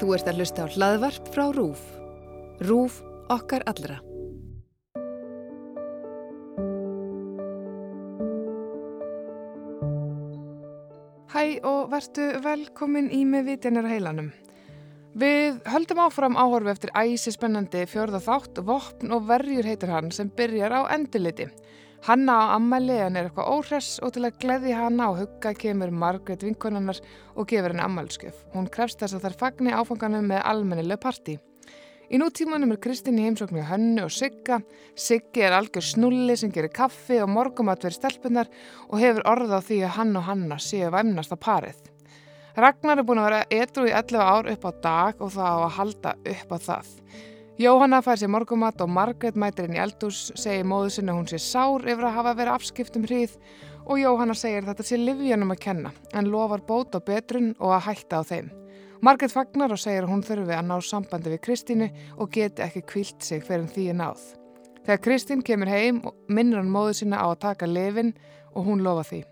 Þú ert að hlusta á hlaðvarp frá RÚF. RÚF okkar allra. Hæ og verðstu velkomin í með vitjanir á heilanum. Við höldum áfram áhorfi eftir æsi spennandi fjörða þátt, vopn og verjur heitir hann sem byrjar á endurliti. Hanna á ammæli en er eitthvað óhress og til að gleði hanna og hugga kemur Margret vinkonannar og gefur henni ammælskjöf. Hún krefst þess að þær fagni áfanganum með almennileg parti. Í nútímanum er Kristín í heimsóknu Hönnu og Sigga. Siggi er algjör snulli sem gerir kaffi og morgumat verið stelpunar og hefur orða á því að hann og Hanna séu væmnast að parið. Ragnar er búin að vera etru í 11 ár upp á dag og það á að halda upp á það. Jóhanna fær sér morgumat og Margret mætir inn í eldús, segir móðu sinna hún sé sár yfir að hafa verið afskiptum hríð og Jóhanna segir þetta sé livjanum að kenna en lofar bót og betrun og að hætta á þeim. Margret fagnar og segir hún þurfi að ná sambandi við Kristínu og geti ekki kvilt sig fyrir því að náð. Þegar Kristín kemur heim minnir hann móðu sinna á að taka lefin og hún lofa því.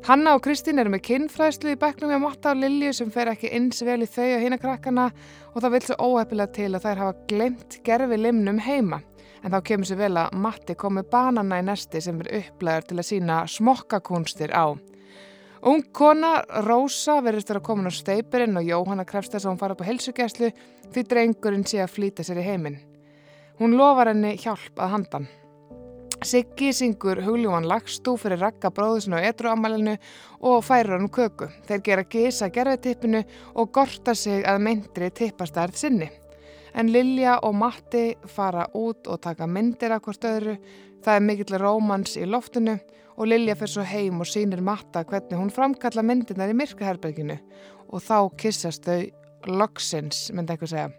Hanna og Kristín eru með kinnfræðslu í bekknum með Matta og Lilju sem fer ekki eins vel í þau og hina krakkana og það vil svo óhefilega til að þær hafa glemt gerfi limnum heima. En þá kemur sér vel að Matti komi banana í nesti sem er upplæður til að sína smokkakunstir á. Ung kona, Rósa, verðist vera komin á steipirinn og Jóhanna krefst þess að hún fara upp á helsugæslu því drengurinn sé að flýta sér í heiminn. Hún lofar henni hjálp að handan. Siggi syngur hugljúan lagstú fyrir rakka bróðusinu og etruamalinu og færir hann köku. Þeir gera gísa gerðetippinu og gorta sig að myndri tippastærð sinni. En Lilja og Matti fara út og taka myndir af hvort öðru. Það er mikill rómans í loftinu og Lilja fyrir svo heim og sínir Matta hvernig hún framkalla myndirnar í myrkaherberginu og þá kissast þau loksins, myndi eitthvað segja.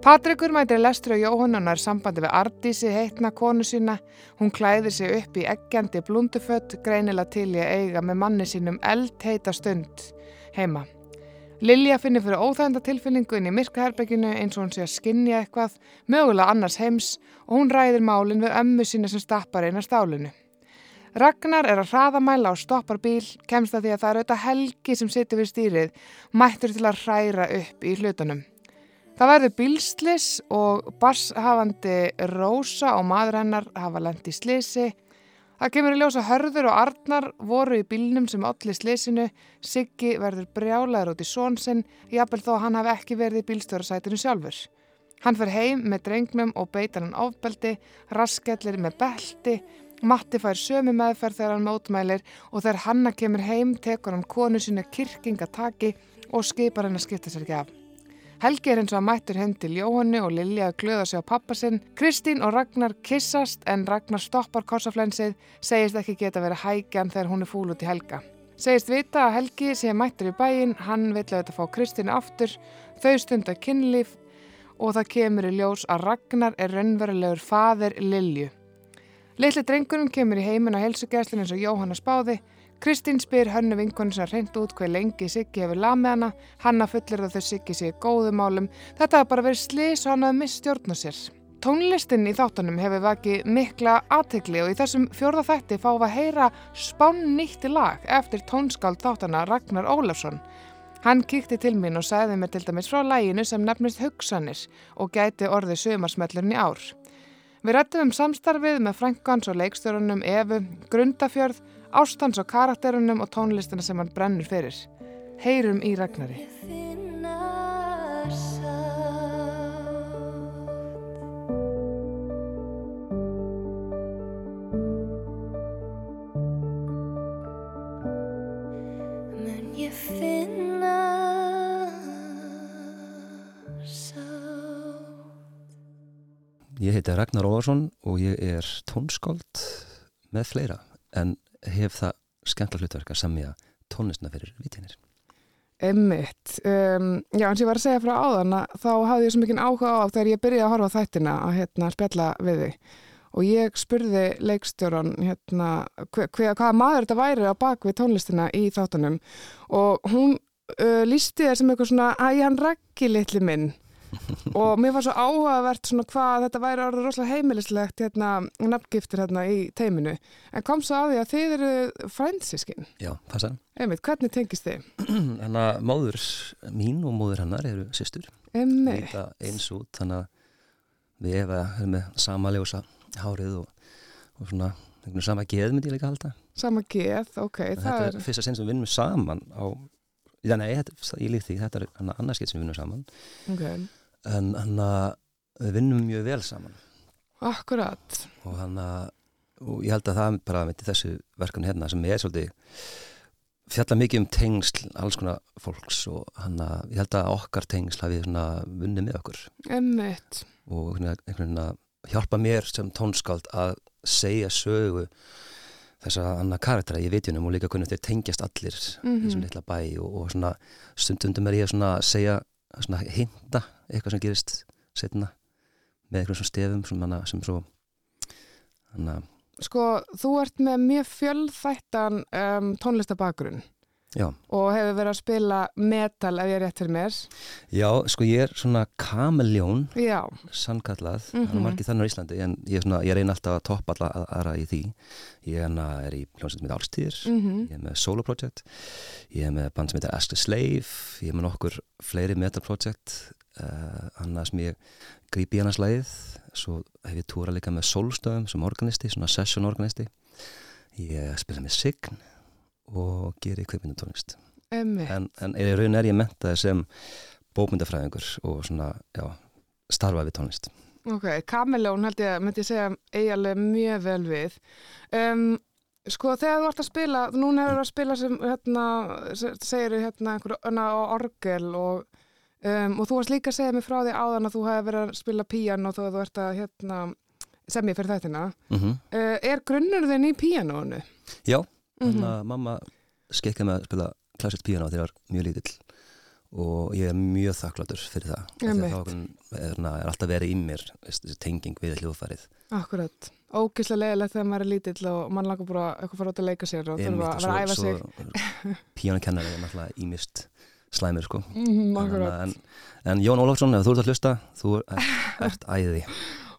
Patrikur mætir lestur á Jóhannunar sambandi við Ardísi heitna konu sína. Hún klæðir sig upp í eggjandi blundufött, greinilega til í að eiga með manni sínum eldheita stund heima. Lilja finnir fyrir óþænda tilfinningu inn í myrkaherberginu eins og hún sé að skinja eitthvað, mögulega annars heims og hún ræðir málinn við ömmu sína sem stappar eina stálinu. Ragnar er að hraðamæla og stoppar bíl, kemst að því að það er auðvitað helgi sem situr við stýrið, mættur til að hræra upp í hlutunum. Það verður bílslis og barshafandi Rósa og maður hennar hafa lendi í slisi. Það kemur í ljósa hörður og Arnar voru í bílnum sem allir slisinu. Siggi verður brjálaður út í svonsinn, jafnvel þó hann hafi ekki verið í bílstjórasætinu sjálfur. Hann fer heim með drengnum og beitar hann ofbeldi, raskellir með belti, Matti fær sömu meðferð þegar hann mótmælir og þegar hanna kemur heim tekur hann konu sína kirkingataki og skipar hann að skipta sér ekki af. Helgi er eins og að mættur heim til Jóhannu og Lilja að glöða sig á pappasinn. Kristín og Ragnar kissast en Ragnar stoppar korsaflensið, segist ekki geta verið hægjan þegar hún er fúl út í Helga. Segist vita að Helgi sé mættur í bæin, hann vill auðvitað fá Kristínu aftur, þau stundar kynlíf og það kemur í ljós að Ragnar er raunverulegur fadir Lilju. Litli drengurinn kemur í heiminn á helsugæslinn eins og Jóhanna spáði, Kristín spyr hönnu vinkonu sem reynd út hver lengi Siggi hefur lamið hana, hanna fullir að þau Siggi sé góðumálum, þetta hefur bara verið slis og hann hefur mistjórn á sér. Tónlistin í þáttunum hefur vakið mikla aðtegli og í þessum fjórða þætti fáum við að heyra spán nýtti lag eftir tónskáld þáttana Ragnar Ólafsson. Hann kíkti til mín og sagði mér til dæmis frá læginu sem nefnist Hugsanir og gæti orðið sömarsmellurinn í ár. Við rættum um samstarfið með Frankans og leikstjórunum Efu, Grundafjörð, ástans og karakterunum og tónlistina sem hann brennur fyrir. Heyrum í Ragnari. Ég heiti Ragnar Óvarsson og ég er tónskáld með fleira en hef það skemmtilega hlutverk að semja tónlistina fyrir vitinir. Emmitt, um, já eins og ég var að segja frá áðan að þá hafði ég svo mikið áhuga á þegar ég byrjaði að horfa þættina að hérna, spjalla við þig. Og ég spurði leikstjóran hérna, hver, hver, hvaða maður þetta væri á bakvið tónlistina í þáttunum. Og hún uh, lísti þér sem eitthvað svona ég hann rakki litli minn og mér var svo áhugavert svona hvað þetta væri orðið rosalega heimilislegt hérna, nafngiftir hérna í teiminu en kom svo að því að þið eru frændsískin Já, passa. Einmitt, hvernig tengist þið? Þannig að móður mín og móður hennar eru sýstur. Einmitt. Líta eins út, þannig að við erum með sama ljósa hárið og, og svona sama geð myndi ég líka halda. Sama geð, ok. Þetta er fyrsta sinn sem við vinnum saman á, já nei, þetta, ég líkt því, þetta er hann annarskitt sem við vinnum saman. Ok. En hann að við vinnum mjög vel saman. Akkurat. Og hann að, og ég held að það bara með þessu verkan hérna sem er svolítið fjalla mikið um tengsl alls konar fólks og hann að ég held að okkar tengsl hafi svona vunnið með okkur Emmitt og einhvern veginn að hjálpa mér sem tónskáld að segja sögu þess að annað karaktera í vitjunum og líka hvernig þeir tengjast allir mm -hmm. í svona litla bæ og, og svona stundundum er ég að segja svona hinda eitthvað sem gerist setna með eitthvað svona stefum sem, hana, sem svo hann að Sko, þú ert með mjög fjöldþættan um, tónlistabakurinn Já. og hefur verið að spila metal ef ég er rétt fyrir mér. Já, sko ég er svona kameljón, sannkallað, Mhm. það er margir þannig á Íslandi en ég, svona, ég reyna alltaf að toppa alla aðra í því. Ég er, hana, er í hljómsveit með Álstýr, Mm ég er með Solo Project, ég er með band sem heitir Ask the Slave, ég er með nokkur fleiri metal project, uh, annað sem ég grípi í annars lægið, svo hef ég túra líka með Solstöðum sem organisti, svona session organisti. Ég spila með Sign og gerir kveipmyndutónlist. Emmitt. En, en í raun er ég mentaði sem bókmyndafræðingur og svona, já, starfa við tónlist. Ok, Kameljón held ég, myndi ég segja, eiginlega mjög vel við. Um, sko, þegar þú ert að spila, núna hefur þú að spila sem, hérna, segir þú hérna, einhverju á orgel og, um, og þú varst líka að segja mig frá því áðan að þú hefur verið að spila þó að þú ert að, hérna, semja fyrir þættina. Mm Uh, er grunnur þinn í píanónu? Já, Mhm. þannig að mamma skekkaði með að spila klassisk píano þegar ég var mjög lítill og ég er mjög þakkláttur fyrir það. að Einmitt. þá er, er, er alltaf verið í mér þessi tenging við hljóðfærið. Akkurat. Ógislega leiðilegt þegar maður er lítill og mann langar bara eitthvað fara út að leika sér og þurfa að vera að æfa sig. Píanokennari er náttúrulega ímist slæmur sko. Mm, akkurat. að- En, en Jón Ólafsson, ef þú ert að hlusta, þú ert, ert æði.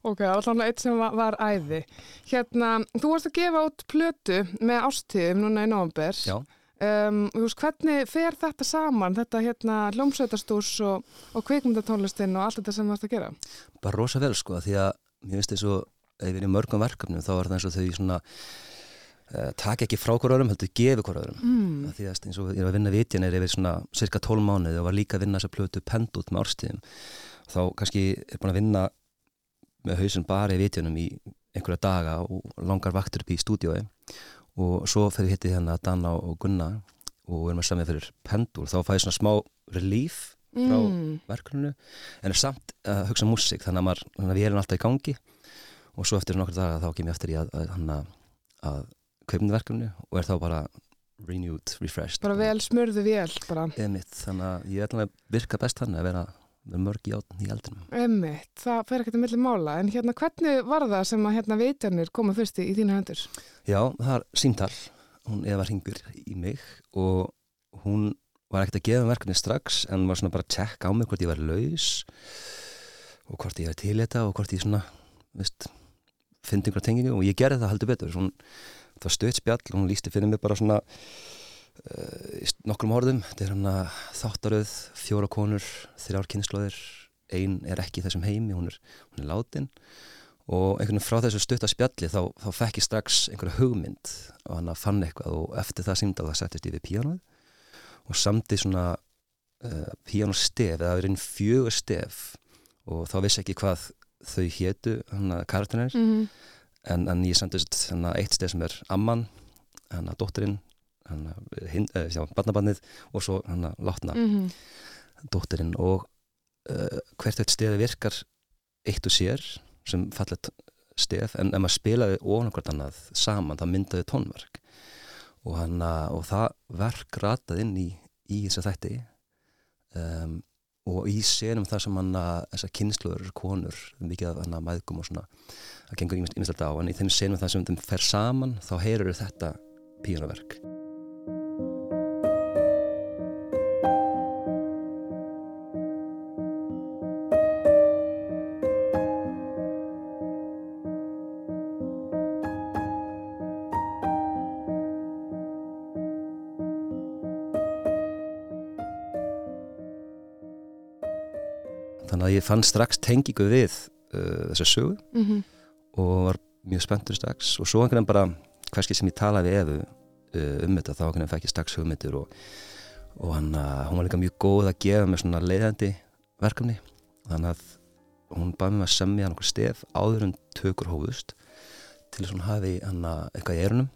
Ok, allavega eitt sem var, var æði. Hérna, þú varst að gefa út plötu með ástíðum núna í november. Já. Um, veist, hvernig fer þetta saman, þetta hérna hljómsveitastús og, og kvikmyndatónlistin og allt þetta sem þú varst að gera? bara rosa vel sko því að mér finnst þess að ef ég er í mörgum verkefnum þá er það eins og þau svona uh, taka ekki frá hver öðrum heldur gefi hver öðrum Mm. því að eins og ég var að vinna vitjan er yfir svona cirka 12 mánuði og var líka að vinna þessa plötu pend út með árstíðum þá kannski er búin að vinna með hausin bara í vitjanum í einhverja daga og langar vaktur upp í stúdiói og svo fyrir hitti hérna Danna og Gunna og við erum að samja fyrir pendul þá fæði svona smá relief frá Mm. verkefninu en er samt að hugsa um músík þannig að, maður, þannig að við erum alltaf í gangi og svo eftir nokkur daga þá kem ég eftir í að, að, að, kaupinu verkefninu og er þá bara renewed, refreshed Bara vel smurðu vel, bara. Emitt, þannig að ég ætla að virka best þannig að vera með mörg í átn í eldinum Emmitt, það fer ekkert að milli mála. En hérna, hvernig var það sem að hérna vitjanir koma fyrst í, þína hendur? Já, það er símtal hún Eva ringur í mig og hún var ekkert að gefa verkefni strax en var svona bara að tjekka á mig hvort ég var laus og hvort ég var til þetta og hvort ég svona, veist fyndi einhverja tengingu og ég gerði það heldur betur hún, það var stöðspjall og hún lísti fyrir mig bara svona nokkrum orðum, þetta er hann að þáttaröð, fjóra konur þrjár kynnslóðir, ein er ekki þessum heimi, hún er, hún er látin og einhvern veginn frá þessu stutta spjalli þá, þá fekk ég strax einhverja hugmynd og hann að fann eitthvað og eftir það símdal það settist ég við píanoð og samti svona uh, píanostef eða verið fjögur stef og þá vissi ekki hvað þau hétu hann að karakterinn Mm. en, en ég samtist hann að eitt stef sem er Amman, hann að dóttirinn uh, já, barnabannið og svo hann að látna Mm. dóttirinn og uh, hvert eitt stefi virkar eitt og sér sem fallet stef en ef maður spilaði ofan hvort annað saman það myndaði tónverk. Og, hana, og það verk rataði inn í, í þess að þætti um, og í senum það sem hann að þessar kynsluður, konur mikið af hann að maðgum og svona það gengur ímestlega á. En í þeim senum það sem þeim fer saman þá heyrur þetta píjónaverk ég fann strax tengingu við uh, þessa sögu mm og var mjög spenntur strax. Og svo einhvern veginn bara hverski sem ég talaði við Efu uh, um þetta þá einhvern veginn fekk ég strax hugmyndir og, og hann, uh, hún var líka mjög góð að gefa mér svona leiðandi verkefni. Þannig að hún baði mig að semja nokkur stef áður en tökur hófust til þess að hún hafi hann eitthvað í erunum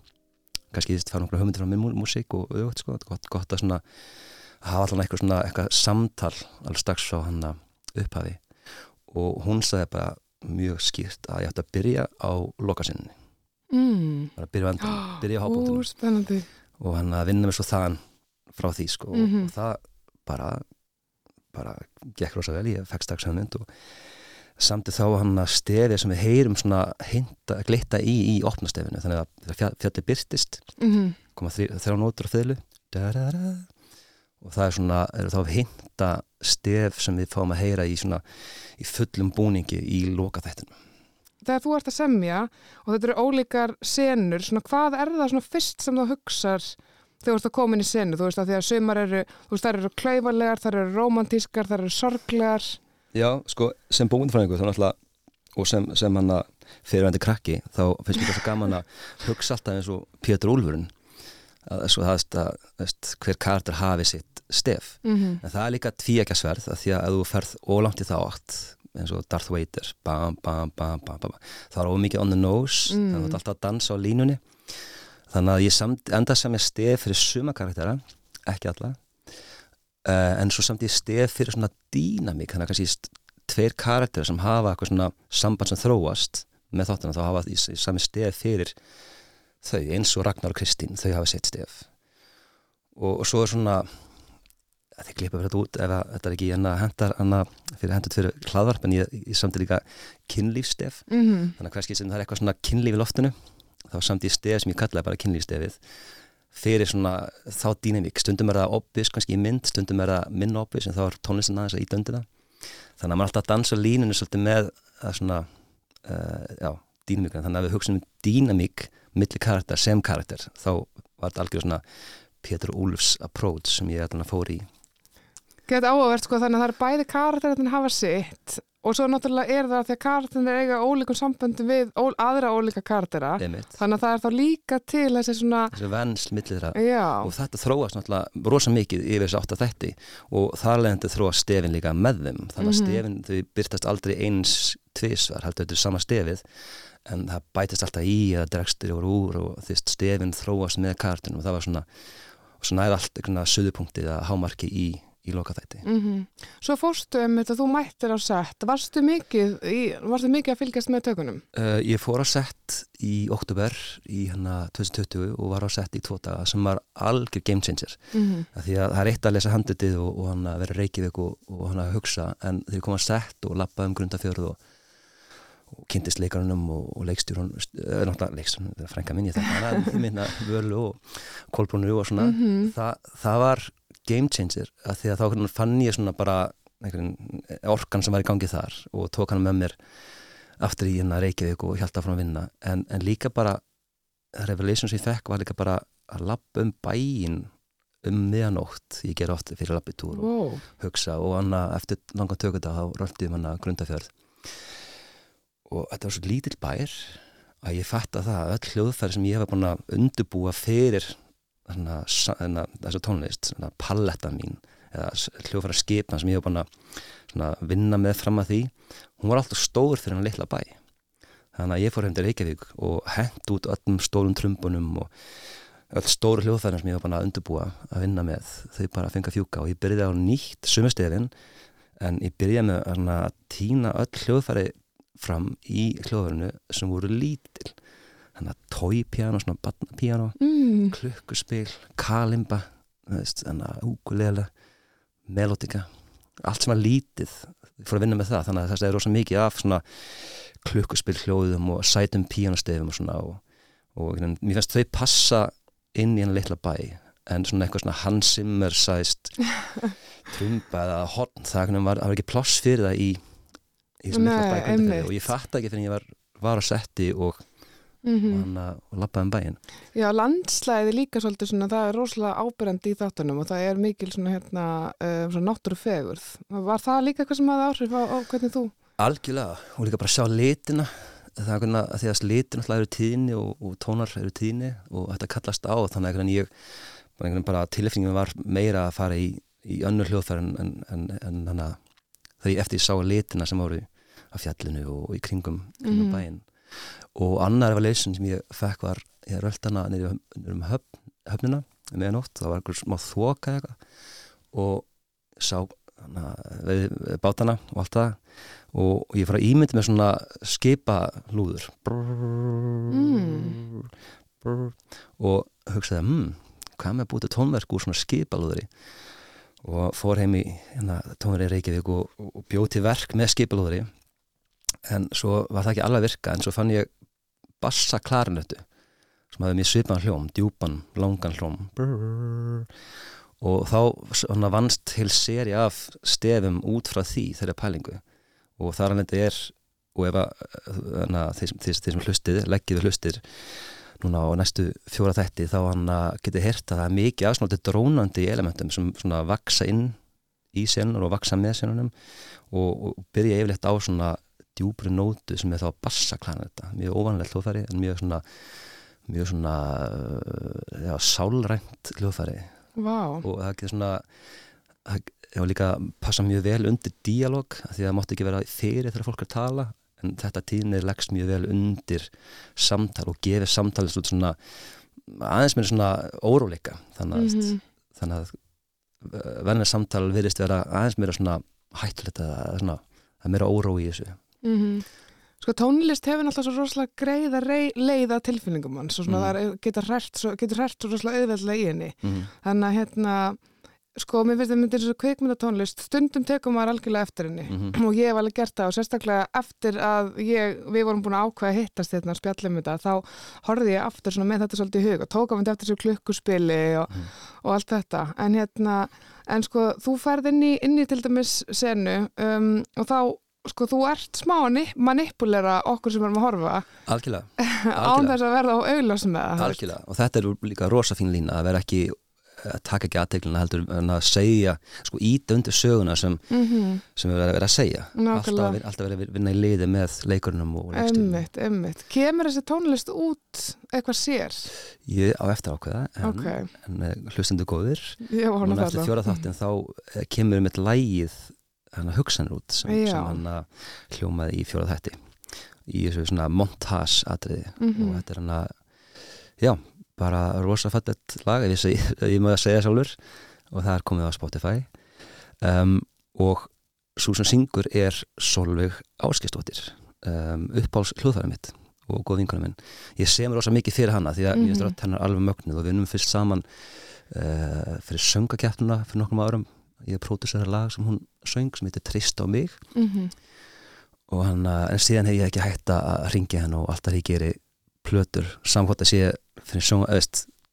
kannski þess að fara nokkur hugmyndir frá minn músík og auðvitað sko, gott, gott að svona hafa allan eitthvað svona eitthvað samtal alveg strax frá hann upphafi. Og hún sagði bara mjög skýrt að ég ætti að byrja á lokasinninni mm. bara byrja endan, byrja á spennandi. Og hann að vinna mér svo þaðan frá því sko. Mhm. og það bara bara gekk rosa vel, ég fekk strax hugmynd og samt þá hann að stefið sem við heyrum svona hinta, glitta í í opnastefinu, þannig að þegar fjalli byrtist, mm koma þrjá nótur á fyrlu og það er svona, er þá hinta stef sem við fáum að heyra í svona í fullum búningi í loka þættinu Þegar þú ert að semja og þetta eru ólíkar senur, svona hvað er það svona fyrst sem þú hugsar þegar þú ert að koma inn í senu, þú veist að því að sumar eru, þú veist þær eru klaufarlegar, þær eru romantískar, þær eru sorglegar. Já, sko, sem búinfræðingu þá náttúrulega og sem, sem hann að fyrirvændi krakki þá finnst mér þetta gaman að hugsa alltaf eins og Pétur Úlfurinn hver karakter hafi sitt stef mm -hmm. en það er líka tvíækjasverð að því að þú ferð ólangt í þá átt eins og Darth Vader bam, bam, bam, það er ómikið on the nose Mm. þannig að þú ert alltaf að dansa á línunni þannig að ég samt, enda sem ég stef fyrir suma karaktera, ekki alla uh, en svo samt ég stef fyrir svona dýnamík þannig að kannski tveir karakterar sem hafa eitthvað svona samband sem þróast með þáttina þá hafa í, í sami stef fyrir þau eins og Ragnar og Kristín þau hafa sitt stef. Og, og svo er svona að þið klippa fyrir þetta út ef að, þetta er ekki hendar fyrir hendut fyrir hlaðvarp en ég, ég samt líka kynlífstef Mm þannig að hverski sem það er eitthvað svona kynlíf í loftinu þá samt ég stef sem ég kallaði bara kynlífstefið fyrir svona þá dýnamík stundum er það obvious kannski í mynd stundum er það minna obvious en þá er tónlistin aðeins að í döndina þannig að maður er alltaf dansa á línunni svolítið með að svona uh, já, dýnamíkina þannig að við hugsaum um dýnamík milli karakter sem karakter þá var þetta algjör svona Pétur Úlfs approach sem ég að fór í. Geta áhugavert sko þannig að það er bæði karakterin hafa sitt og svo náttúrulega er það að því að karakterin er eiga ólíkum samböndum við ó, aðra ólíka karaktera einmitt, þannig að það er þá líka til þessi svona þessi vennsl milli þeirra. Já, og þetta þróast náttúrulega rosa mikið yfir þessu átt að þætti og þar leðandi þróast stefin líka með þeim. Þannig að Mhm. stefin, þau byrtast aldrei eins tvisvar, heldur þetta er sama stefið en það bætist alltaf í eða dregstur yfir úr og því að stefin þróast með kartinu og það var svona og svona er allt einhverna söðupunktið að hámarki í, í loka þætti mm Svo fórstu um þetta, þú mættir á sett varstu mikið, í, varstu mikið að fylgjast með tökunum? uh, Ég fór á sett í oktober í hérna 2020 og var á sett í tvo daga sem var algjör game changer. Mm Af því að það er eitt að lesa handritið og, og hann að vera reykjavik og, og hann að hugsa en þegar ég kom að sett og lappa um grundafjörð og, og kynntist leikarunum og, og leikstjórun eða náttúrulega leikstjórun, það er frænka þetta en það minna völu og kolbrúnu og svona Mhm. Þa, það var game changer af því að þá fann ég svona bara orkan sem var í gangi þar og tók hann með mér aftur í hérna Reykjavík og hjálta frá að vinna en, en líka bara revelation sem ég fekk var líka bara að lappa um bæinn um miðanótt, ég ger oft fyrir lappitúr og Wow. hugsa og hann eftir langa tökunda þá röldi um hann að grundafjörð og þetta var svo lítill bær að ég fatt að það að öll hljóðfæri sem ég hefa búin að undubúa fyrir þessa tónlist þarna, palletta mín eða hljóðfæri skipan sem ég hefa búin að vinna með fram að því hún var alltaf stór fyrir hann litla bæ. Þannig að ég fór heim til Reykjavík og hent út öllum stórum trumbunum og öll stóru hljóðfærin sem ég var bara að undurbúa að vinna með, þau bara að fenga fjúka og ég byrjaði á nýtt sumustefin en ég byrjaði með að týna öll hljóðfæri fram í hljóðfærinu sem voru lítil þannig að tóipiano, svona batnapiano Mm. klukkuspil, kalimba þannig að úgulega melodika allt sem var lítið fór að vinna með það, þannig að það er rosa mikið af svona klukkuspil hljóðum og sætum píanostefum og svona og, og mér finnst þau passa inn í hennar litla bæ en svona eitthvað svona Hans Zimmer sæst trumba eða horn það var, var ekki pláss fyrir það í, í þessum litla Nei, bæ Grundarfirði einmitt. og ég fatt ekki fyrir ég var, var að setti og mm og hann að lappaði um bæinn Já, landslæði líka svolítið svona, það er rosalega ábyrjandi í þáttunum og það er mikil svona hérna, uh, svona náttúrufegurð. Var það líka eitthvað sem hafði áhrif á, á hvernig þú? algjörlega, og líka bara sjá litina það er hvernig að því að litin alltaf eru tíðni og, og tónar eru tíðni og þetta kallast á þannig að ég bara, tilfinningin var meira að fara í, í önnur hljóðfæri en, en, en, en þannig að þegar ég eftir sá litina sem voru á fjallinu og í kringum, kringum Mhm. bæinn. Og annar evaluation sem ég fekk var ég röltana niður um höfn, höfnina meðanótt, það var einhver smá þoka eitthvað. Og sá hana, bátana og allt það. Og, ég fór að ímyndi með svona skipa lúður Mm. og hugsaði hmm, hvað með að til tónverk úr svona skipa lúðri og fór heim í hérna, tónveri Reykjavík og, og, til verk með skipa lúðri en svo var það ekki alveg að virka en svo fann ég bassa klarinötu sem hafði mér svipan hljóm, djúpan, langan hljóm. Og þá svona, vannst heil seri af stefum út frá því þeirra pælingu. Og þar hann þetta er og ef að hana, þeir, sem- hlustið, leggið við hlustir núna á næstu fjóra þætti þá hann getið heyrt að það mikið afsnótið drónandi elementum sem svona vaksa inn í senur og vaksa með senunum og, og byrja yfirleitt á svona djúbri nótu sem er þá bassaklanan þetta, mjög óvanlegt hljóðfæri en mjög svona mjög svona uh, já, sálrænt hljóðfæri. Vá, og það getur svona það hefur líka passa mjög vel undir díalóg því að það mátti ekki vera fyrir þegar fólk er að tala en þetta tíðnir leggst mjög vel undir samtal og gefið samtalið svona aðeins með svona óróleika. Þannig að, Mhm. þannig að uh, vennilega samtal virðist vera aðeins meira svona hættulegt að það er meira óró í þessu mm Sko tónlist hefur náttúrulega svo rosalega greiða rey, leiða tilfinningum hans og svona Mm. það er, getur hrært svo, getur hrært svo rosalega auðveldlega í henni. mm. Þannig að hérna, sko, mér finnst það myndir svo kvikmyndatónlist, stundum tekum maður algjörlega eftir henni Mm og ég hef alveg gert það og sérstaklega eftir að ég, við vorum búin að ákveða að hittast hérna að spjallum þetta, þá horfði ég aftur svona með þetta svolítið í hug og tók á myndi eftir þessu klukkuspili og, Mhm. og allt þetta, en hérna en sko, þú ferð inn í, inn í til dæmis senu um, og þá sko, þú ert smá að nip- manipulera okkur sem erum að horfa algjörlega, án Algjörlega. þess að verða á augljósum með það algjörlega og þetta er líka rosa fín lína að vera ekki að taka ekki aðteglina heldur en að segja, sko íta undir söguna sem, mm -hmm. sem við verðum að segja alltaf, Nákvæmlega. að vin- alltaf verið að vinna í liði með leikurinnum og emmitt. Kemur þessi tónlist út eitthvað sér? ég á eftir ákveða en, Ok, en eh, hlustendur góðir ég var hann núna að eftir fjóra þáttin þá eh, kemur með lægið hugsanir út sem, sem hann að hljómaði í fjóra þætti. Í þessu svona montage atriði. Mhm. og þetta er hann að já, bara rosa fættið lag ég, segi, ef ég maður að segja sjálfur. Og það er komið á Spotify. Um, og svo sem syngur er Solveig Áskistóttir um, uppáls hljóðfæri mitt og góð vinkona minn. Ég sé mér rosa mikið fyrir hana því að mm. -hmm. ég hennar alveg mögnuð og við vinnum fyrst saman uh, fyrir söngakeppnuna fyrir nokkrum árum ég pródusera lag sem hún söng sem heitir Trist á mig Mhm. og hann, uh, en síðan hef ég ekki hægt að ringja henn og alltaf ég geri plötur samkvæmt að sé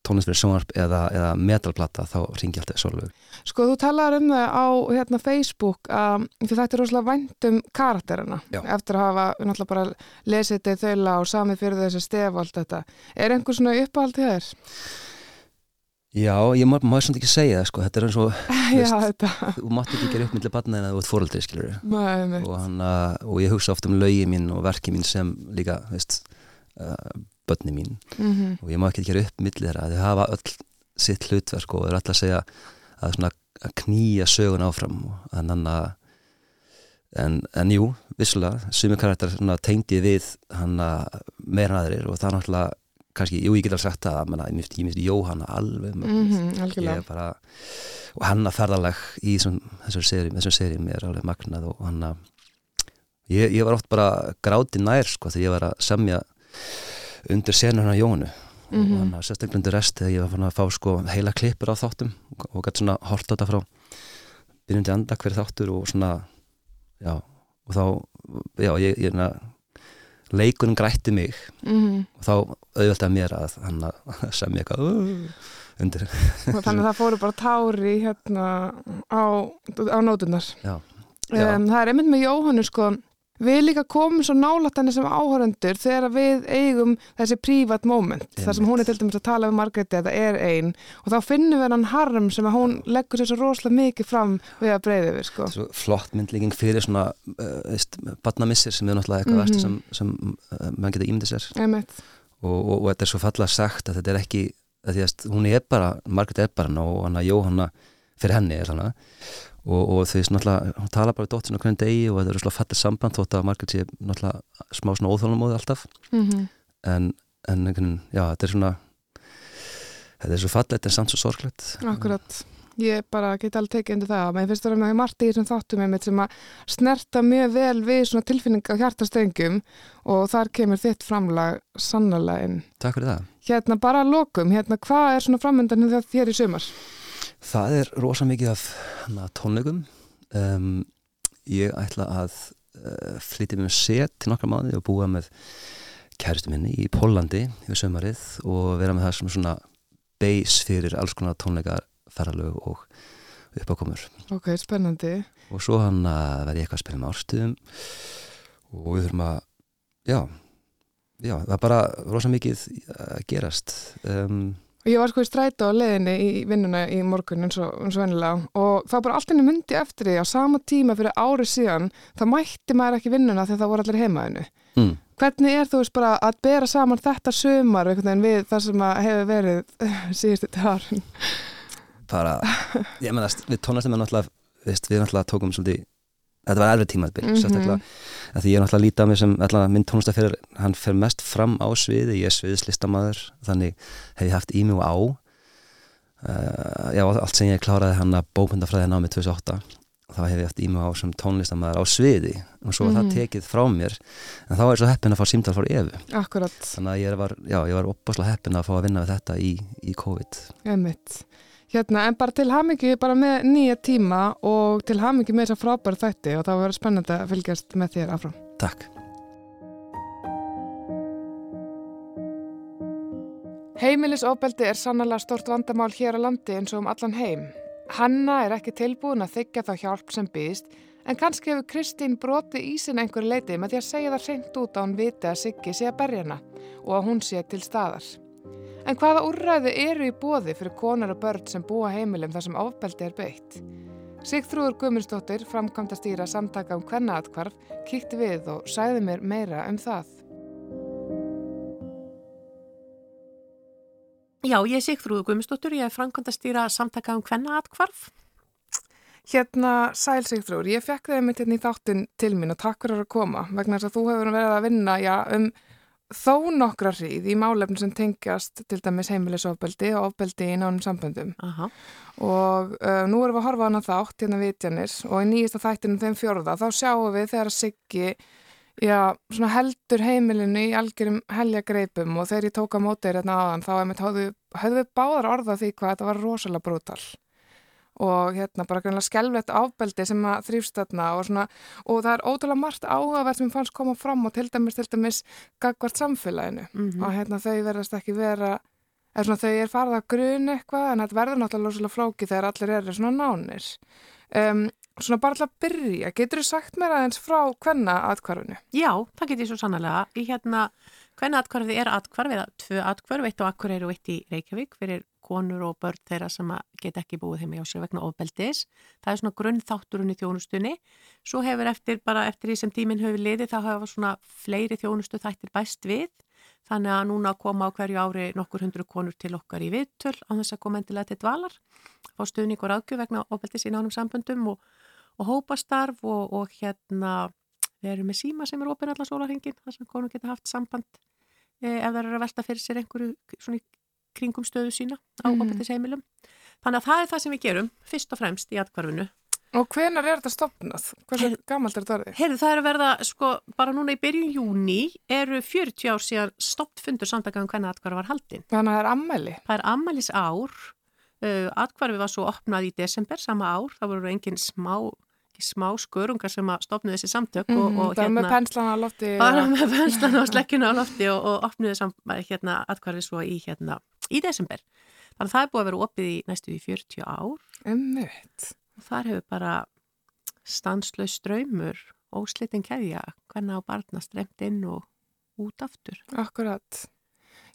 tónlist fyrir sjónvarp eða, eða metalplata þá ringi alltaf Solveig Sko, þú talaður um það á hérna, Facebook að því þetta er rosalega vænt um karakterina Já. eftir að hafa náttúrulega bara lesið þetta í þaula og samið fyrir þessi stef og allt þetta. Er einhver svona uppáhald þér? Já, ég má, má samt ekki segja það sko, þetta er eins og Já, Veist. þú mátt ekki gera upp millir barna en að þú ert fóreldri skilur og, hann, uh, og ég hugsa oft um lögi mín og verki mín sem líka veist, uh, börni mín. Mm og ég má ekki gera upp millir þeirra. Þau hafa öll sitt hlutverk og þau eru alltaf að segja að, svona, að knýja sögun áfram og en, að, en, en jú, vissulega sumi karakter tengdi við hann meira en aðrir og það er náttúrulega kannski, jú ég get alveg sagt það menna, ég myndi, myndi Jóhanna alveg mm. -hmm, er bara og hann að ferðalag í þessum, seríum er alveg magnað og hann að ég, ég var oft bara gráti nær sko þegar ég var að semja undir senur hann að Jónu Mhm. og hann að sérstaklega undir rest þegar ég var fann að fá sko heila klippur á þáttum og, og gæti svona hort á þetta frá byrjandi andak fyrir þáttur og svona já, og þá já, ég, ég na, leikunum grætti mig. Mm og þá auðvitað mér að hann að semja eitthvað uh, undir. Þannig að það fóru bara tári hérna á, á nótunar. Um, það er einmitt með Jóhannu sko, við líka komum svo nálætt henni sem áhöröndur þegar við eigum þessi prívat moment, þar sem hún er til dæmis að tala um Margreði eða er einn og þá finnum við hann harm sem að hún leggur sér svo rosalega mikið fram við að breyði við sko. Svo flott myndlíking fyrir svona uh, badnamissir sem er náttúrulega eitthvað mm -hmm. sem, sem uh, mann geta ímyndið sér og, og, og þetta er svo falla sagt að þetta er ekki, að því að hún er bara Margreði er bara ná og hann að Jóhanna fyrir henni er þannig og, og veist náttúrulega, hún tala bara við dóttin á hvernig degi og þetta er svona fallið samband þótt að Margret sé náttúrulega smá svona óþálumóði alltaf mm -hmm. en, en einhvern, já, þetta er svona þetta er svo fallið, þetta er samt svo sorglegt Akkurat, ég bara get alveg tekið undir það, menn finnst það að það er margt í þessum þáttum einmitt sem að snerta mjög vel við svona tilfinninga á hjartastöngum og þar kemur þitt framlag sannlega inn. Takk fyrir það. Hérna bara lokum, hérna hvað er svona framöndan þér í sumar? Það er rosa mikið af hana, tónleikum. Um, ég ætla að uh, flytja með set til nokkra mánu og búa með kæristu minni í Pólandi í sömarið og vera með það sem svona base fyrir alls konar tónleikar ferralög og uppákomur. Ok, spennandi. Og svo hann að verði eitthvað að spila með árstöðum og við þurfum að já, já, það er bara rosa mikið að gerast. Um Og ég var sko í stræta á leðinni í vinnuna í morgun eins og, vennilega og það bara allt henni myndi eftir því á sama tíma fyrir árið síðan þá mætti maður ekki vinnuna þegar það voru allir heimaðinu. Mm. Hvernig er þú veist bara að bera saman þetta sömar við það sem hefur verið síðustu tárun? Bara, ég menast, við tónastum við náttúrulega, við náttúrulega tókum svolítið þetta var erfið tímaðbil mm -hmm. því ég er náttúrulega líta á mig sem minn tónlistafyrir, hann fer mest fram á sviði ég er sviðislistamæður þannig hef ég haft í mig og á uh, já, allt sem ég kláraði hann að bókundafræði námið 2008 þá hef ég haft í mig á sem tónlistamæður á sviði og svo mm -hmm. það mhm. tekið frá mér en þá er svo heppin að fá símtal fór efu Akkurat. þannig að ég var, já, ég var opbáslega heppin að fá að vinna við þetta í, í COVID Emitt Hérna, en bara til hamingi bara með nýja tíma og til hamingi með þessa frábæra þætti og það var spennandi að fylgjast með þér afrá. Takk. Heimilisofbeldi er sannlega stort vandamál hér á landi eins og um allan heim. Hanna er ekki tilbúin að þykja þá hjálp sem býðist en kannski hefur Kristín broti í sin einhverju leiti með því að segja það reynd út á hann viti að Siggi sé að berja hana og að hún sé til staðar. En hvaða úrræði eru í bóði fyrir konar og börn sem búa heimilum þar sem ofbeldi er beitt? Sigþrúður Guðmundsdóttir, framkvæmda stýra samtaka um hvernaatkvarf, kíkti við og sæði mér meira um það. Já, ég er Sigþrúður Guðmundsdóttir, ég er framkvæmda stýra samtaka um hvernaatkvarf. Hérna, sæl Sigþrúður, ég fekk þeim hérna í þáttun til mín og takk fyrir að koma vegna þess að þú hefur verið að vinna já, um þó nokkra hríð í málefnum sem tengjast til dæmis heimilisofbeldi og ofbeldi í nánum samböndum Aha. og uh, nú erum við að horfa á hana þátt hérna vitjanir og í nýjasta þættinum þeim fjörða þá sjáum við þegar að Siggi já, heldur heimilinu í algjörum helja greipum og þegar ég tóka mótið hérna aðan þá hefðu báðar orða því hvað þetta var rosalega brútal og hérna bara greinlega skelvett ábeldi sem að þrýfst þarna og svona og það er ótrúlega margt áhugavert sem fannst koma fram og til dæmis til dæmis gagvart samfélaginu mm -hmm. og hérna þau verðast ekki vera eða svona þau er farið að grun eitthvað en þetta verður náttúrulega svolítið flóki þegar allir eru svona nánir um, svona bara alltaf byrja, getur þú sagt mér aðeins frá hvenna atkvarfinu? Já, það getur ég svo sannlega í hérna hvenna atkvarfið er atkvarf eða tvö atkvarf, eitt á Akureyri og eitt í Reykjavík fyrir konur og börn þeirra sem get ekki búið heim í ásjö vegna ofbeldis. Það er svona grunnþátturinn í þjónustunni. Svo hefur eftir, bara eftir því sem tíminn hefur liðið, þá hefur svona fleiri þjónustu þættir bæst við. Þannig að núna koma á hverju ári nokkur hundru konur til okkar í viðtöl á þess að koma endilega til dvalar, fá stuðning og ráðgjöf vegna ofbeldis í nánum samböndum og, og hópastarf og, og hérna við erum með síma sem er ofin allar sólarhengin, þar sem konur geta haft samband eh, ef það eru að velta fyrir sér einhverju kringum stöðu sína á mm. ofbeldisheimilum. Þannig að það er það sem við gerum fyrst og fremst í atkvarfinu. Og hvenar er þetta stopnað? Hversu gammalt er þetta orðið? Heyrðu, það er að verða, sko, bara núna í byrjun júni eru 40 ár síðan stoppfundur samtakaðum hvernig atkvarf var haldinn. Þannig að það er ammæli? Það er ammælis ár. Uh, atkvarfi var svo opnað í desember sama ár. Það voru engin smá smá skörungar sem að stopnu þessi samtök mm, og, og það hérna, með penslana á lofti það er með penslana og slekkjuna á lofti og, og opnuði hérna atkvarfi svo í hérna í desember. Þannig að það er búið að vera opið í næstu í 40 ár. Emmett. Og þar hefur bara stanslaus ströymur óslitin keðja, hvernig á barna stremt inn og út aftur. Akkurat.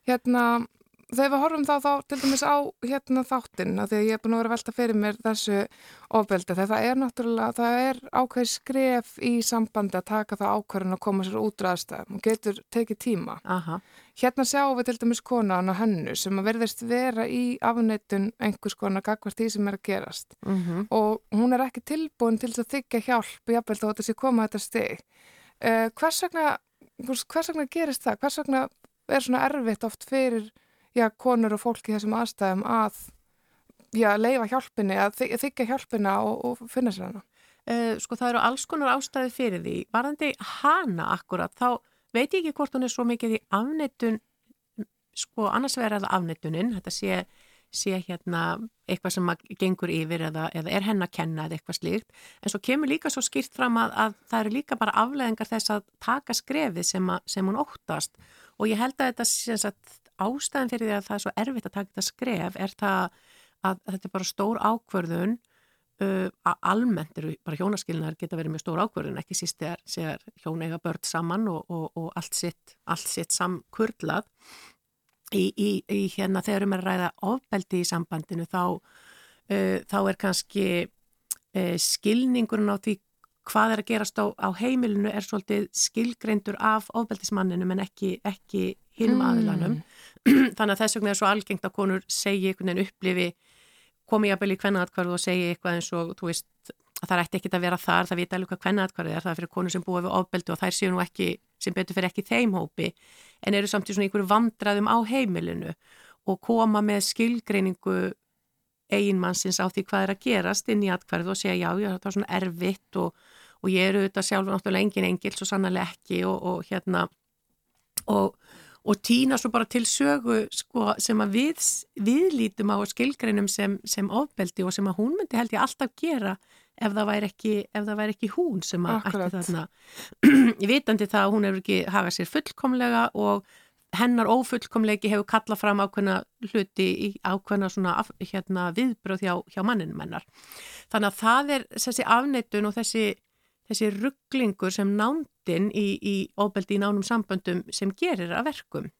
Hérna, þegar við horfum þá, þá til dæmis á hérna þáttinn, að því að ég er búin að vera velta fyrir mér þessu ofbeldi, þegar það er náttúrulega, það er ákveð skref í sambandi að taka það ákveðin að koma sér út ræðstæðum og getur tekið tíma. Aha. Hérna sjáum við til dæmis konan og hennu sem að verðist vera í afneitun einhvers konar gagvart því sem er að gerast Mm -hmm. og hún er ekki tilbúin til að þykja hjálp, jafnvel þó að þessi koma þetta stig. Uh, hvers, vegna, hvers vegna gerist það? Hvers vegna er svona erfitt oft fyrir já, konur og fólk í þessum aðstæðum að já, leifa hjálpinni, að þy þykja hjálpina og, og finna sér hana? Uh, sko það eru alls konar ástæði fyrir því. Varðandi hana akkurat, þá veit ég ekki hvort hún er svo mikið í afnettun, sko annars verður það afnettunin, þetta sé, sé hérna eitthvað sem gengur yfir eða, eða er henn að kenna eða eitthvað slíkt. En svo kemur líka svo skýrt fram að, að það eru líka bara afleðingar þess að taka skrefið sem, að, sem hún óttast og ég held að þetta sé sagt, ástæðin fyrir því að það er svo erfitt að taka þetta skref er það að þetta er bara stór ákvörðun uh, að almennt eru bara hjónaskilnar geta verið mjög stór ákvörðun ekki síst þegar, þegar hjón eiga börn saman og, og, og allt sitt, sitt samkurlað í, í, í hérna þegar um að ræða ofbeldi í sambandinu þá, uh, þá er kannski uh, skilningurinn á því hvað er að gerast á, á heimilinu er svolítið skilgreindur af ofbeldismanninu en ekki, ekki hinum mm. aðilanum þannig að þess vegna er svo algengt að konur segi einhvern veginn upplifi komi jafnvel í kvennaðatkvarðu og segi eitthvað eins og þú veist að það ætti ekki að vera þar, það vita alveg hvað kvennaðatkvarðu er, það er fyrir konur sem búa við ofbeldu og þær séu nú ekki, sem betur fyrir ekki þeim hópi en eru samt í svona einhverju vandraðum á heimilinu og koma með skilgreiningu eiginmannsins á því hvað er að gerast inn í atkvarðu og segja já, já, það er svona erfitt og, og ég eru auðvitað sjálfur náttúrulega engin engil, svo sannarlega ekki og, og hérna og og týna svo bara til sögu sko, sem að við, við lítum á skilgreinum sem, sem ofbeldi og sem að hún myndi held ég alltaf gera ef það væri ekki, það væri ekki hún sem að ætti þarna ég vitandi það að hún hefur ekki hagað sér fullkomlega og hennar ófullkomleiki hefur kallað fram ákveðna hluti í ákveðna svona hérna, viðbröð hjá, hjá manninum hennar. Þannig að það er þessi afneitun og þessi, þessi rugglingur sem nándin í, í óbeldi í nánum samböndum sem gerir að verkum.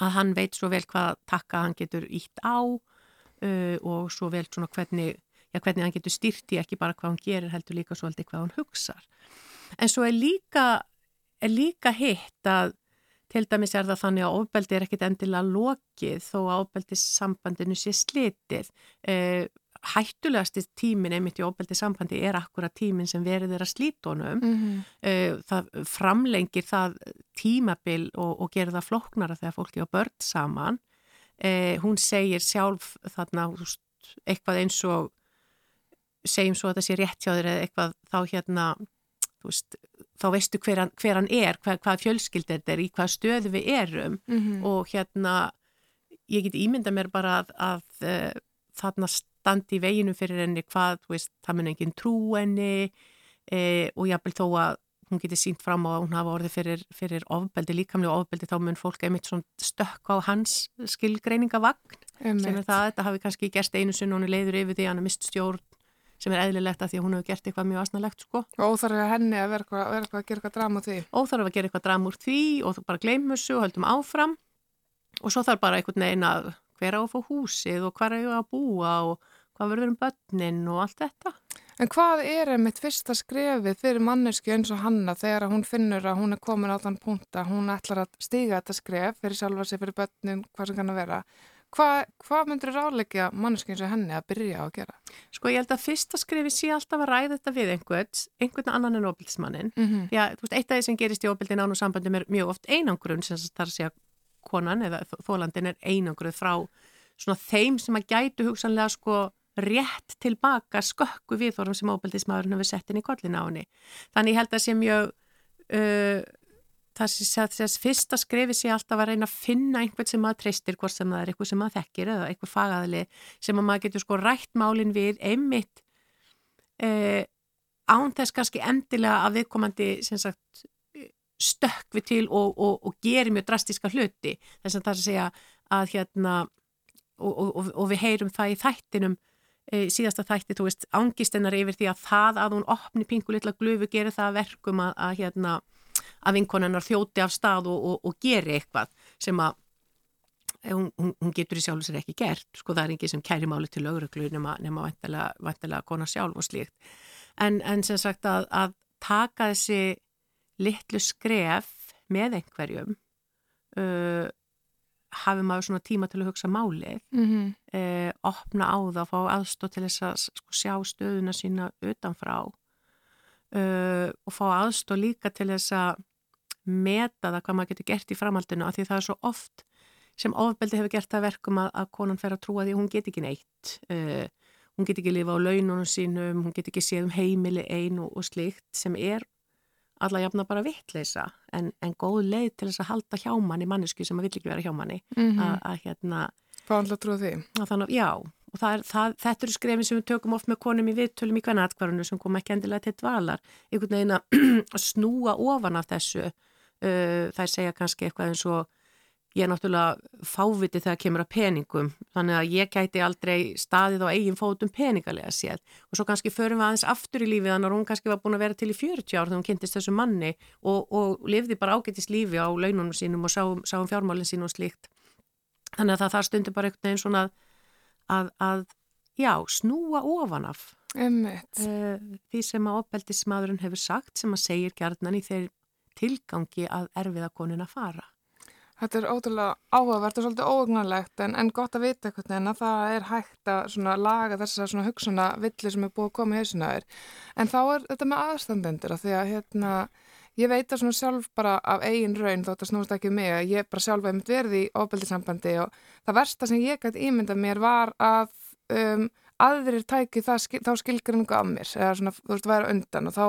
Að hann veit svo vel hvað takka hann getur ítt á uh, og svo vel svona hvernig, já, hvernig hann getur styrti ekki bara hvað hann gerir heldur líka svolítið hvað hann hugsar. En svo er líka, er líka hitt að Til dæmis er það þannig að ofbeldi er ekkit endilega lokið þó að ofbeldissambandinu sé slitið. Eh, hættulegasti tímin einmitt í ofbeldissambandi er akkurat tímin sem verið er að slítónum. Mm -hmm. það framlengir það tímabil og, og gerir það floknara þegar fólki á börn saman. Eh, hún segir sjálf þarna eitthvað eins og segjum svo að það sé rétt hjá þér eða eitthvað þá hérna Veist, þá veistu hver hann, hver hann er, hvað, hvað fjölskyld þetta er, í hvað stöðu við erum Mm -hmm. og hérna ég get ímynda mér bara að, að uh, þarna standi í veginu fyrir henni hvað, veist, það mun engin trú henni e, og jábel þó að hún geti sínt fram og hún hafa orðið fyrir, fyrir ofbeldi, líkamlega ofbeldi, þá mun fólk einmitt stökk á hans skilgreiningavagn sem er það, þetta hafi kannski gerst einu sinn og hún leiður yfir því að hann er mist stjórn sem er eðlilegt að því að hún hefur gert eitthvað mjög asnalegt sko. Og óþarf að henni að vera eitthvað, vera eitthvað að gera eitthvað dram úr því. Óþarf að gera eitthvað dram úr því og þú bara gleymur þessu og höldum áfram og svo þarf bara einhvern veginn að hver á að fá húsið og hver á að búa og hvað verður um börnin og allt þetta. En hvað er einmitt fyrsta skrefið fyrir manneski eins og hanna þegar hún finnur að hún er komin á þann punkt að hún ætlar að stiga þetta skref fyrir sjálfa sig, fyrir börnin, hvað sem kann að vera. Hvað, hvað myndur ráleikja manneski eins og henni að byrja á að gera? Sko ég held að fyrsta skrefi sé alltaf að ræða þetta við einhvern, einhvern annan en óbildismannin. Mm -hmm. Já, þú veist, eitt af því sem gerist í óbildin ánum sambandum er mjög oft einangrun sem þar sé að konan eða þólandin er einangruð frá svona þeim sem að gætu hugsanlega sko rétt tilbaka skökku viðþórum sem óbildismadurinn hefur sett inn í kollin á henni. Þannig held að sé mjög uh, þess fyrsta skrefi sé alltaf að reyna að finna einhvern sem maður treystir, hvort sem það er eitthvað sem maður þekkir eða eitthvað fagaðli sem maður getur sko rætt málinn við einmitt uh, án þess kannski endilega að viðkomandi sagt, stökk við til og, og, og gerir mjög drastiska hluti þess að það er að segja að hérna og, og við heyrum það í þættinum e, síðasta þætti, þú veist, ángistinnar yfir því að það að hún opni pingu litla glufu gerir það verkum að, að hérna að vinkonennar þjóti af stað og, og, og geri eitthvað sem að hún, hún, hún getur í sjálf sér ekki gert, sko það er ekki sem kæri máli til lögreglu nema, nema vantilega, vantilega kona sjálf og slíkt. En, en sem sagt að, að taka þessi litlu skref með einhverjum uh, hafi maður svona tíma til að hugsa málið Mm -hmm. uh, opna á það, fá aðstóð til þess að sko, sjá stöðuna sína utanfrá uh, og fá aðstóð líka til þess að meta það hvað maður getur gert í framhaldinu af því það er svo oft sem ofbeldi hefur gert það verkum að, að konan fer að trúa því hún get ekki neitt uh, hún get ekki lifa á laununum sínum hún get ekki séð um heimili ein og, og slikt sem er alla jafna bara vittleisa en, en góð leið til þess að halda hjá manni mannesku sem að vill ekki vera hjá manni. Mm að, að hérna að trúa því? að þannig, já, og það er, það, þetta eru skrefin sem við tökum oft með konum í viðtölum í hvernig atkvarðinu sem kom ekki endilega til dvalar. Einhvern veginn að að snúa ofan af þessu uh, þær segja kannski eitthvað eins og ég er náttúrulega fáviti þegar kemur að peningum þannig að ég gæti aldrei staðið á eigin fótum peningalega séð. Og svo kannski förum við aðeins aftur í lífið þannig að hún kannski var búin að vera til í 40 ár þegar hún kynntist þessu manni og, og lifði bara ágættist lífi á laununum sínum og sáum, sáum fjármálinn sín og slíkt. Þannig að það, það stundir bara einhvern veginn svona að, að, að já, snúa ofan af Einmitt. uh, því sem að opbeldismadurinn hefur sagt sem að segir gjarnan í þeir tilgangi að erfiða konin að fara Þetta er ótrúlega áhugavert og svolítið óögnarlegt en, en gott að vita eitthvað en að það er hægt að laga þessa svona hugsuna villi sem er búið að koma í hausuna þér. En þá er þetta með aðstandendur að því að hérna, ég veit að svona sjálf bara af eigin raun þótt að snúst ekki um mig að ég bara sjálf hef mitt verið í ofbeldisambandi og það versta sem ég gæti ímynda mér var að um, aðrir tæki skil, þá skilgrinningu af mér eða svona, þú veist, væri undan og þá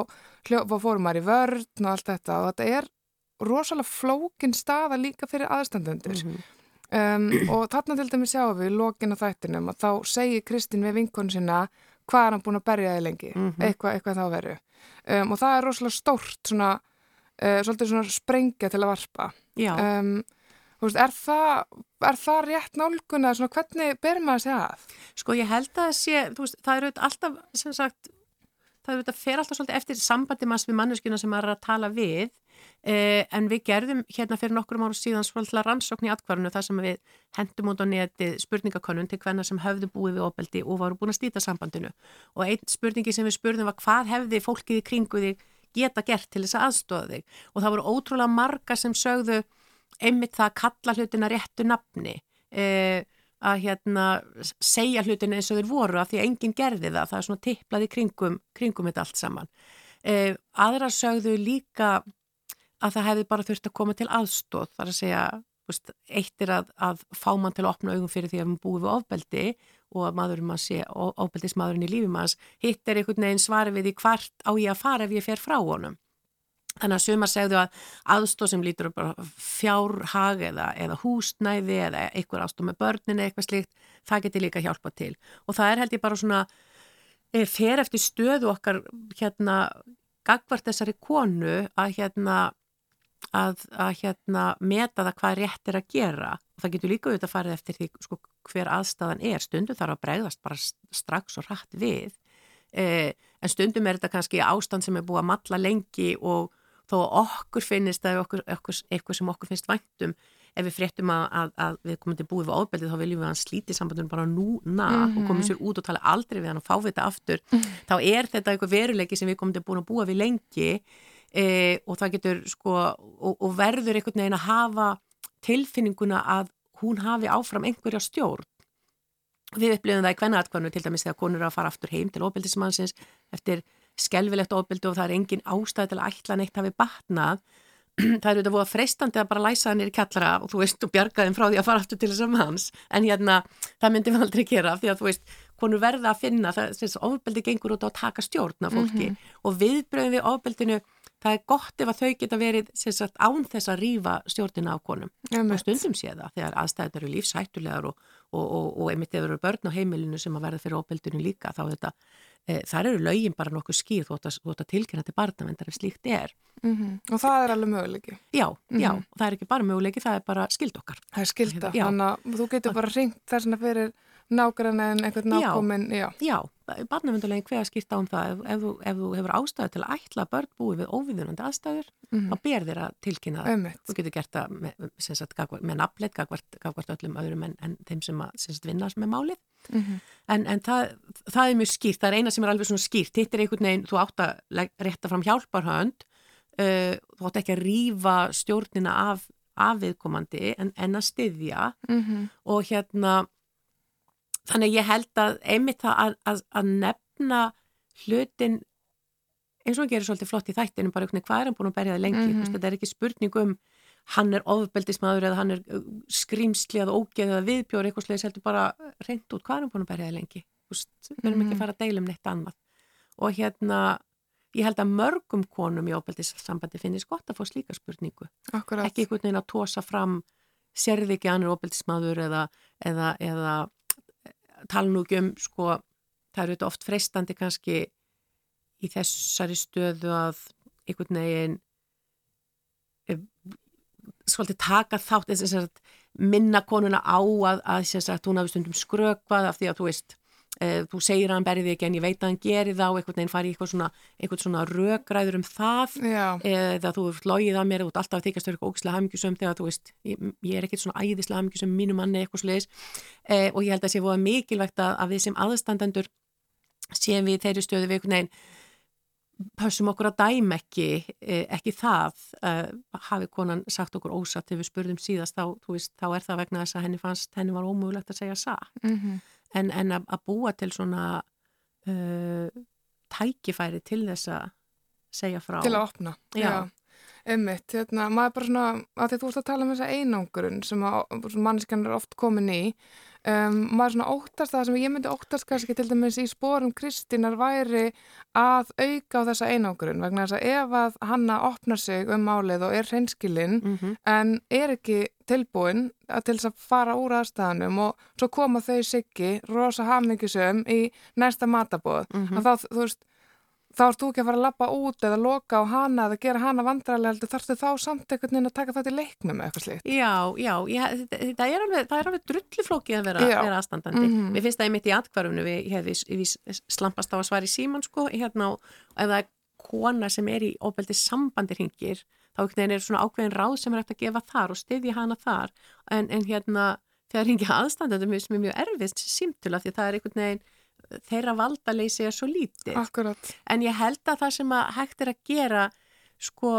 hljófa fórum maður í vörn og allt þetta og þetta er rosalega flókin staða líka fyrir aðstandendur Mhm. um, og þarna til dæmis sjáum við lokin á þættinum að þá segir Kristín við vinkonu sína hvað er hann búin að berja þig lengi Mhm. eitthvað, eitthvað þá veru um, og það er rosalega stórt svona, uh, svona sprengja til að varpa um, veist, er, það, er það rétt nálgun svona hvernig ber maður sig að? sko ég held að sé, veist, það eru alltaf, sem sagt, það fer alltaf svolítið eftir sambandi manns við manneskuna sem maður er að tala við, eh, en við gerðum hérna fyrir nokkrum árum síðan svolítið rannsókn í atkvarðinu þar sem við hendum út á netið spurningakönnun til hvenna sem höfðu búið við ofbeldi og varu búin að stýta sambandinu. Og einn spurningi sem við spurðum var hvað hefði fólkið í kringu þig geta gert til þess að aðstofa þig? Og það voru ótrúlega marga sem sögðu einmitt það að kalla hlutina réttu nafni eh, að hérna segja hlutina eins og þeir voru af því að enginn gerði það, það er svona tipplaði kringum, kringum þetta allt saman. Eh, aðra sögðu líka að það hefði bara þurft að koma til aðstóð, þar að segja, veist, eitt er að, að fá mann til að opna augum fyrir því að maður búið við ofbeldi og að maðurinn maður sé ofbeldismadurinn í lífi manns, hitt er einhvern veginn svari við því hvart á ég að fara ef ég fer frá honum. Þannig að sumar segðu að aðstóð sem lítur fjárhag eða, eða húsnæði eða einhver aðstóð með börnin eða eitthvað slíkt, það geti líka hjálpa til. Og það er held ég bara svona, e, fer eftir stöðu okkar hérna, gagvart þessari konu að hérna, að, að hérna meta það hvað rétt er að gera. Og það getur líka auðvitað að farið eftir því sko, hver aðstæðan er. Stundum þarf að bregðast bara strax og rætt við. E, en stundum er þetta kannski ástand sem er búið að matla lengi og þó okkur finnist að okkur, okkur, eitthvað sem okkur finnst væntum ef við fréttum að, að, að við komum til búið við ofbeldið þá viljum við að hann slíti sambandunum bara núna mm -hmm. og komum sér út og tala aldrei við hann og fá þetta aftur mm -hmm. þá er þetta eitthvað veruleiki sem við komum til búin að búa við lengi e, og það getur sko og, og verður einhvern veginn að hafa tilfinninguna að hún hafi áfram einhverja stjórn. Við upplifum það í kvennaðatkvæmnu til dæmis þegar konur eru að fara aftur heim til ofbeldismannsins eftir skelvilegt ofbeldi og það er engin ástæði til að ætla neitt hafi batnað. Það er auðvitað búið að freistandi að bara læsa hann í kallara og þú veist og bjarga þeim frá því að fara aftur til þess að manns. En hérna það myndi við aldrei gera því að þú veist konur verða að finna það þess að ofbeldi gengur út á að taka stjórna fólki. Mm -hmm. og viðbröðum við ofbeldinu það er gott ef að þau geta verið sagt, án þess að rýfa stjórnina á konum og stundum sé það þegar aðstæðar eru lífshættulegar og, og, og, og einmitt ef eru börn á heimilinu sem að verða fyrir ofbeldinu líka þá þetta e, þar eru lögin bara nokkuð skýr þú ætti að tilkynna til barnavendar ef slíkt er mm -hmm. og það er alveg möguleiki já, mm -hmm. já, það er ekki bara möguleiki það er bara skild okkar það er skilda, þannig að þú getur bara ringt þess að fyrir nágrann en einhvern Já. nákomin, já. Já, barnavöndulegin hver að skýrta um það ef, ef, þú, ef þú hefur ástæðu til að ætla börn búi við óviðunandi aðstæður Mm. þá ber þér að tilkynna. Einmitt. Þú getur gert það með, með nafnleitt, gagvart, gagvart öllum öðrum en, en þeim sem, að, sem vinnast með málið. Mhm. En, en það, það er mjög skýrt, það er eina sem er alveg svona skýrt. Hitt er einhvern veginn, þú átt að rétta fram hjálparhönd, uh, þú átt ekki að rýfa stjórnina af, af viðkomandi en, en að styðja Mhm. og hérna þannig ég held að einmitt það að, að, að nefna hlutin eins og gerir svolítið flott í þættinu bara hvað er hann búin að berja það lengi Mhm. mm -hmm. þetta er ekki spurning um hann er ofbeldismadur eða hann er uh, skrýmsli eða ógeð eða viðbjór eitthvað slegis heldur bara reynd út hvað er hann búin að berja það lengi við erum ekki Mhm. að fara að deila um neitt annað og hérna ég held að mörgum konum í ofbeldissambandi finnist gott að fá slíka spurningu Akkurat. ekki einhvern veginn að tósa fram sérði ekki hann er óbildismadur eða, eða, eða tala nú ekki um sko, það eru þetta oft freistandi kannski í þessari stöðu að einhvern veginn eh, svolítið taka þátt eins og minna konuna á að, að að hún hafi stundum skrökvað af því að þú veist þú segir að hann berði ekki en ég veit að hann gerir það og einhvern veginn fari í eitthvað svona, eitthvað svona rökræður um það. Já, eða þú logið að mér, þú ert alltaf að þykast verið ógislega hamingjusum þegar þú veist, ég, ég er ekkert svona æðislega hamingjusum mínu manni eitthvað sliðis eh, og ég held að sé voða mikilvægt að, að við sem aðstandendur séum við þeirri stöðu við einhvern veginn pössum okkur að dæma ekki eh, ekki það eh, hafi konan sagt okkur ósatt þegar við spurðum síðast þá, veist, þá er það vegna þess að henni fannst henni var ómögulegt að segja satt. Mhm. En, en að, að búa til svona uh, tækifæri til þess að segja frá til að opna. Já. Einmitt, hérna, maður bara svona, að því þú ert að tala um þessa einangurinn sem mannskan er oft komin í, um, maður svona óttast það sem ég myndi óttast kannski til dæmis í spórum Kristínar væri að auka á þessa einangurinn vegna þess að ef að hanna opnar sig um málið og er hreinskilinn mm en er ekki tilbúin að til þess að fara úr aðstæðanum og svo koma þau siggi rosa hamingisum í næsta matabóð Mhm. að þá, þú veist, þá ert þú ekki að fara að lappa út eða loka á hana eða gera hana vandræðilega heldur þarftu þá samt einhvern veginn að taka það til leiknum eða eitthvað slíkt. Já, já, ég, þetta er alveg, það er alveg drulluflókið að vera, vera aðstandandi. Mhm. Mér finnst það einmitt í atkvarfunu, við, við, við slampast á að svara í síman, sko, hérna, og ef það er kona sem er í óbeldi sambandi hringir, þá er svona ákveðin ráð sem er eftir að gefa þar og styðja hana þar, en, en hérna, þegar hringja aðstandandi, finnst mér mjög erfist símtula, því það er einhvern veginn, þeirra valdaleysi er svo lítið Akkurat. en ég held að það sem að hægt er að gera sko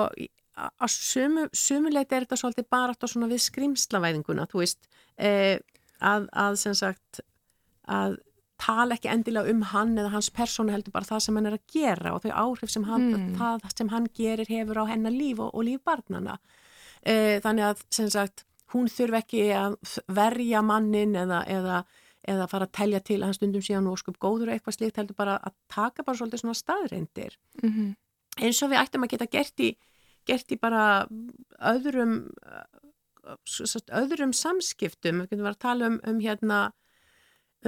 á sumu, sumuleiti er þetta svolítið bara á svona við skrimslavæðinguna þú veist eh, að, að sem sagt að tala ekki endilega um hann eða hans persónu heldur bara það sem hann er að gera og þau áhrif sem hann, Mm. það sem hann gerir hefur á hennar líf og, og líf barnana eh, þannig að sem sagt hún þurfi ekki að verja mannin eða, eða eða fara að telja til að stundum síðan og skup góður og eitthvað slíkt heldur bara að taka bara svolítið svona staðreindir Mm eins og við ættum að geta gert í, gert í bara öðrum öðrum samskiptum, við getum verið að tala um, um hérna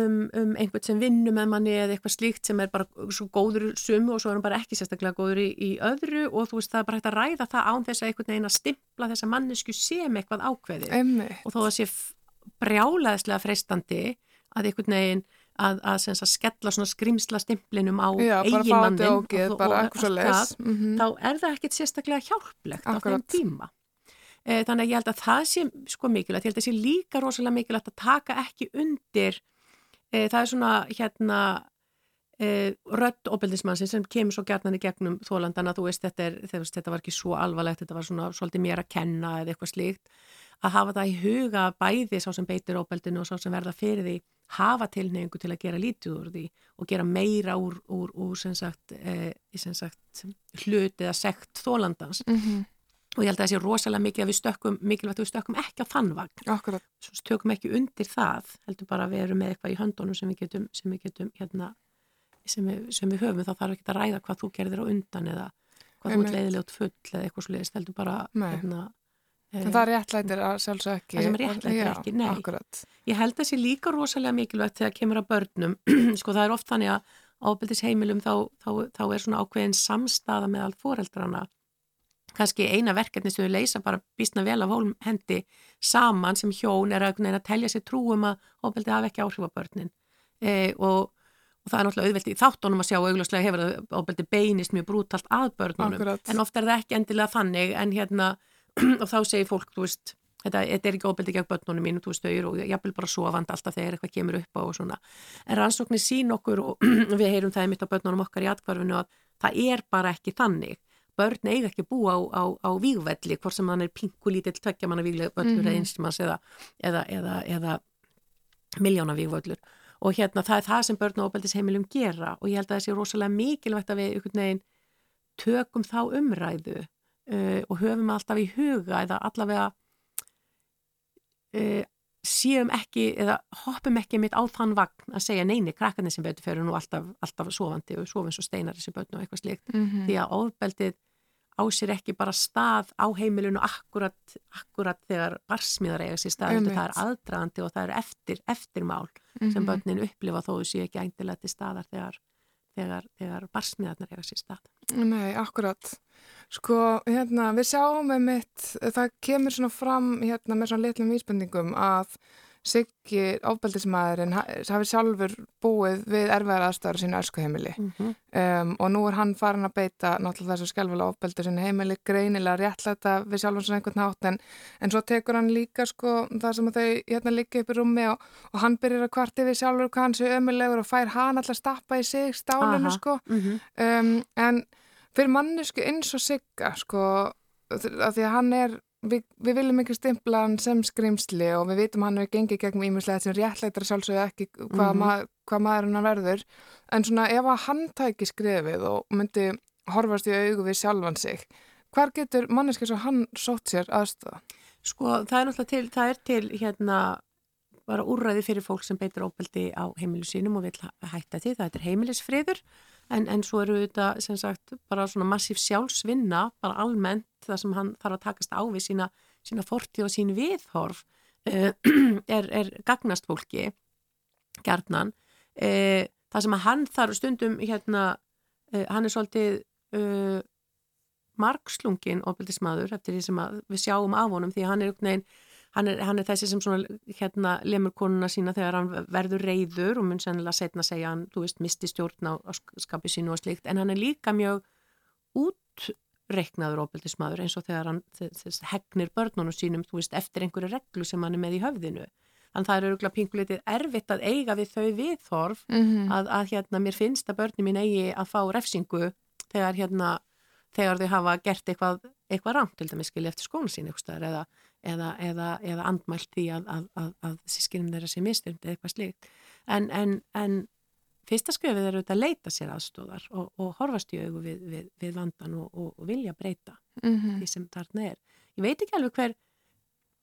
um, um einhvern sem vinnur með manni eða eitthvað slíkt sem er bara svo góður sumu og svo er hann bara ekki sérstaklega góður í, í öðru og þú veist það er bara hægt að ræða það án þess að einhvern veginn að stimpla þessa mannesku sem eitthvað ákveðið. Og þó það sé brjálaðislega freistandi að einhvern veginn að, að, að, skella svona skrimsla stimplinum á Já, bara eigin fá mannin þetta ógeð, bara eitthvað svo les. Mhm. þá er það ekkit sérstaklega hjálplegt á Akkurat. þeim tíma. Eh, Þannig að ég held að það sé sko mikilvægt, ég held að það sé líka rosalega mikilvægt að taka ekki undir, e, það er svona hérna e, rödd óbyldismannsins sem kemur svo gærnan í gegnum þólandana, þú veist þetta, er, veist, þetta var ekki svo alvarlegt, þetta var svona svolítið mér að kenna eða eitthvað slíkt, að hafa það í huga bæði sá sem beitir óbyldinu og sá sem verða fyrir því hafa tilneyingu til að gera lítið úr því og gera meira úr, úr, úr sem sagt, e, sem sagt hlut eða sekt þólandans Mm og ég held að það sé rosalega mikið að við stökkum mikilvægt við stökkum ekki á þann vagn. Akkurat. svo stökkum ekki undir það heldur bara að við erum með eitthvað í höndunum sem við getum, sem við, getum hérna, sem við, sem við höfum. Þá þarf ekki að ræða hvað þú gerðir á undan eða hvað þú Einmitt. leiðilegt full eða eitthvað svo leiðist heldur bara hérna, En það réttlætir að sjálfsög ekki. Það sem er réttlætir Já, ekki, nei. Akkurat. Ég held sé líka rosalega mikilvægt þegar kemur að börnum sko það er oft þannig að ábyldis heimilum þá, þá, þá er svona ákveðin samstaða meðal foreldrana kannski eina verkefni sem við leysa bara býstna vel af hólum hendi saman sem hjón er að, að telja sér trúum að ofbeldi hafa ekki áhrif á börnin e, og, og það er náttúrulega auðvelt í þáttunum að sjá augljóslega hefur það ofbeldi beinist mjög brútalt að börnunum Akkurat. en ofta er það ekki endilega þannig en hérna og þá segir fólk, þú veist Þetta, þetta er ekki ofbeldi gegn börnunum mínu, þú veist, þau eru og ég vil bara sofand alltaf þegar eitthvað kemur upp á og svona. En rannsóknir sín okkur og við heyrum það mitt á börnunum okkar í atkvarfinu að það er bara ekki þannig. Börn eiga ekki búa á, á, á vígvelli, hvort sem hann er pinkulítill tveggja manna vígvöllur mm -hmm. eða einstjumans eða, eða, eða, eða miljóna vígvöllur. Og hérna það er það sem börn og ofbeldisheimilum gera og ég held að það sé rosalega mikilvægt að við tökum þá umræðu uh, og höfum alltaf í huga eða allavega uh, séum ekki eða hoppum ekki mitt á þann vagn að segja neini, krakkarnir sem betur fyrir nú alltaf, alltaf sofandi og sofins og steinar þessi börn og eitthvað slikt mm -hmm. því að ofbeldið á sér ekki bara stað á heimilinu akkurat, akkurat þegar barsmiðar eiga sér stað, það er aðdragandi og það er eftir, eftirmál mm -hmm. sem börnin upplifa þó sé ekki eindilega til staðar þegar, þegar, þegar barsmiðarnar eiga sér stað. Nei, akkurat. Sko, hérna, við sjáum með mitt, það kemur svona fram hérna með svona litlum vísbendingum að Siggi, ofbeldismæðurinn, hafi sjálfur búið við erfiðar aðstæður sínu ösku heimili Mm -hmm. um, og nú er hann farin að beita náttúrulega þessu skjálfilega ofbeldi sínu heimili greinilega réttlæta við sjálfum svona einhvern nátt en, en svo tekur hann líka sko það sem að þau hérna líka upp í rúmi og, og hann byrjar að kvarti við sjálfur hvað hann sé ömulegur og fær hann alltaf stappa í sig stálinu Aha. sko Mm -hmm. um, en fyrir mannesku eins og Sigga sko að því að hann er við, við viljum ekki stimpla hann sem skrimsli og við vitum hann hefur gengið gegn ímislega sem réttleitar sjálfsögðu ekki hvað, Mhm. ma hvað maðurinn hann verður en svona ef að hann tæki skrefið og myndi horfast í augu við sjálfan sig hvar getur manneski svo hann sótt sér aðstöða? Sko það er náttúrulega til, það er til hérna bara úrræði fyrir fólk sem beitir óbeldi á heimilu sínum og vil hætta því, það er heimilisfriður en, en svo eru þetta sem sagt bara svona massíf sjálfsvinna bara almennt það sem hann þarf að takast á við sína, sína forti og sín viðhorf uh, er, er gagnast fólki gjarnan. Uh, það sem að hann þarf stundum hérna, uh, hann er svolítið uh, margslungin óbildismadur eftir því sem við sjáum af honum því hann er, neginn, hann er, hann er þessi sem svona, hérna, lemur konuna sína þegar hann verður reyður og mun sennilega setna segja hann, þú veist, misti stjórn á, á skapi sínu og slikt en hann er líka mjög útreiknaður óbildismadur eins og þegar hann þess, hegnir börnunum sínum, þú veist, eftir einhverju reglu sem hann er með í höfðinu Þannig það er öruglega pingulitið erfitt að eiga við þau viðhorf Mm -hmm. að, að hérna mér finnst að börnum mín eigi að fá refsingu þegar hérna þegar þau hafa gert eitthvað, eitthvað rangt til dæmis skilja eftir skónu sín eða, eða, eða, eða andmælt því að, að, að, að sískinum þeirra sé mistund eða eitthvað slíkt. En, en, en fyrsta skrefið er auðvitað að leita sér aðstóðar og, og horfast í augu við, við, við vandan og, og, og vilja breyta Mm því sem þarna er. Ég veit ekki alveg hver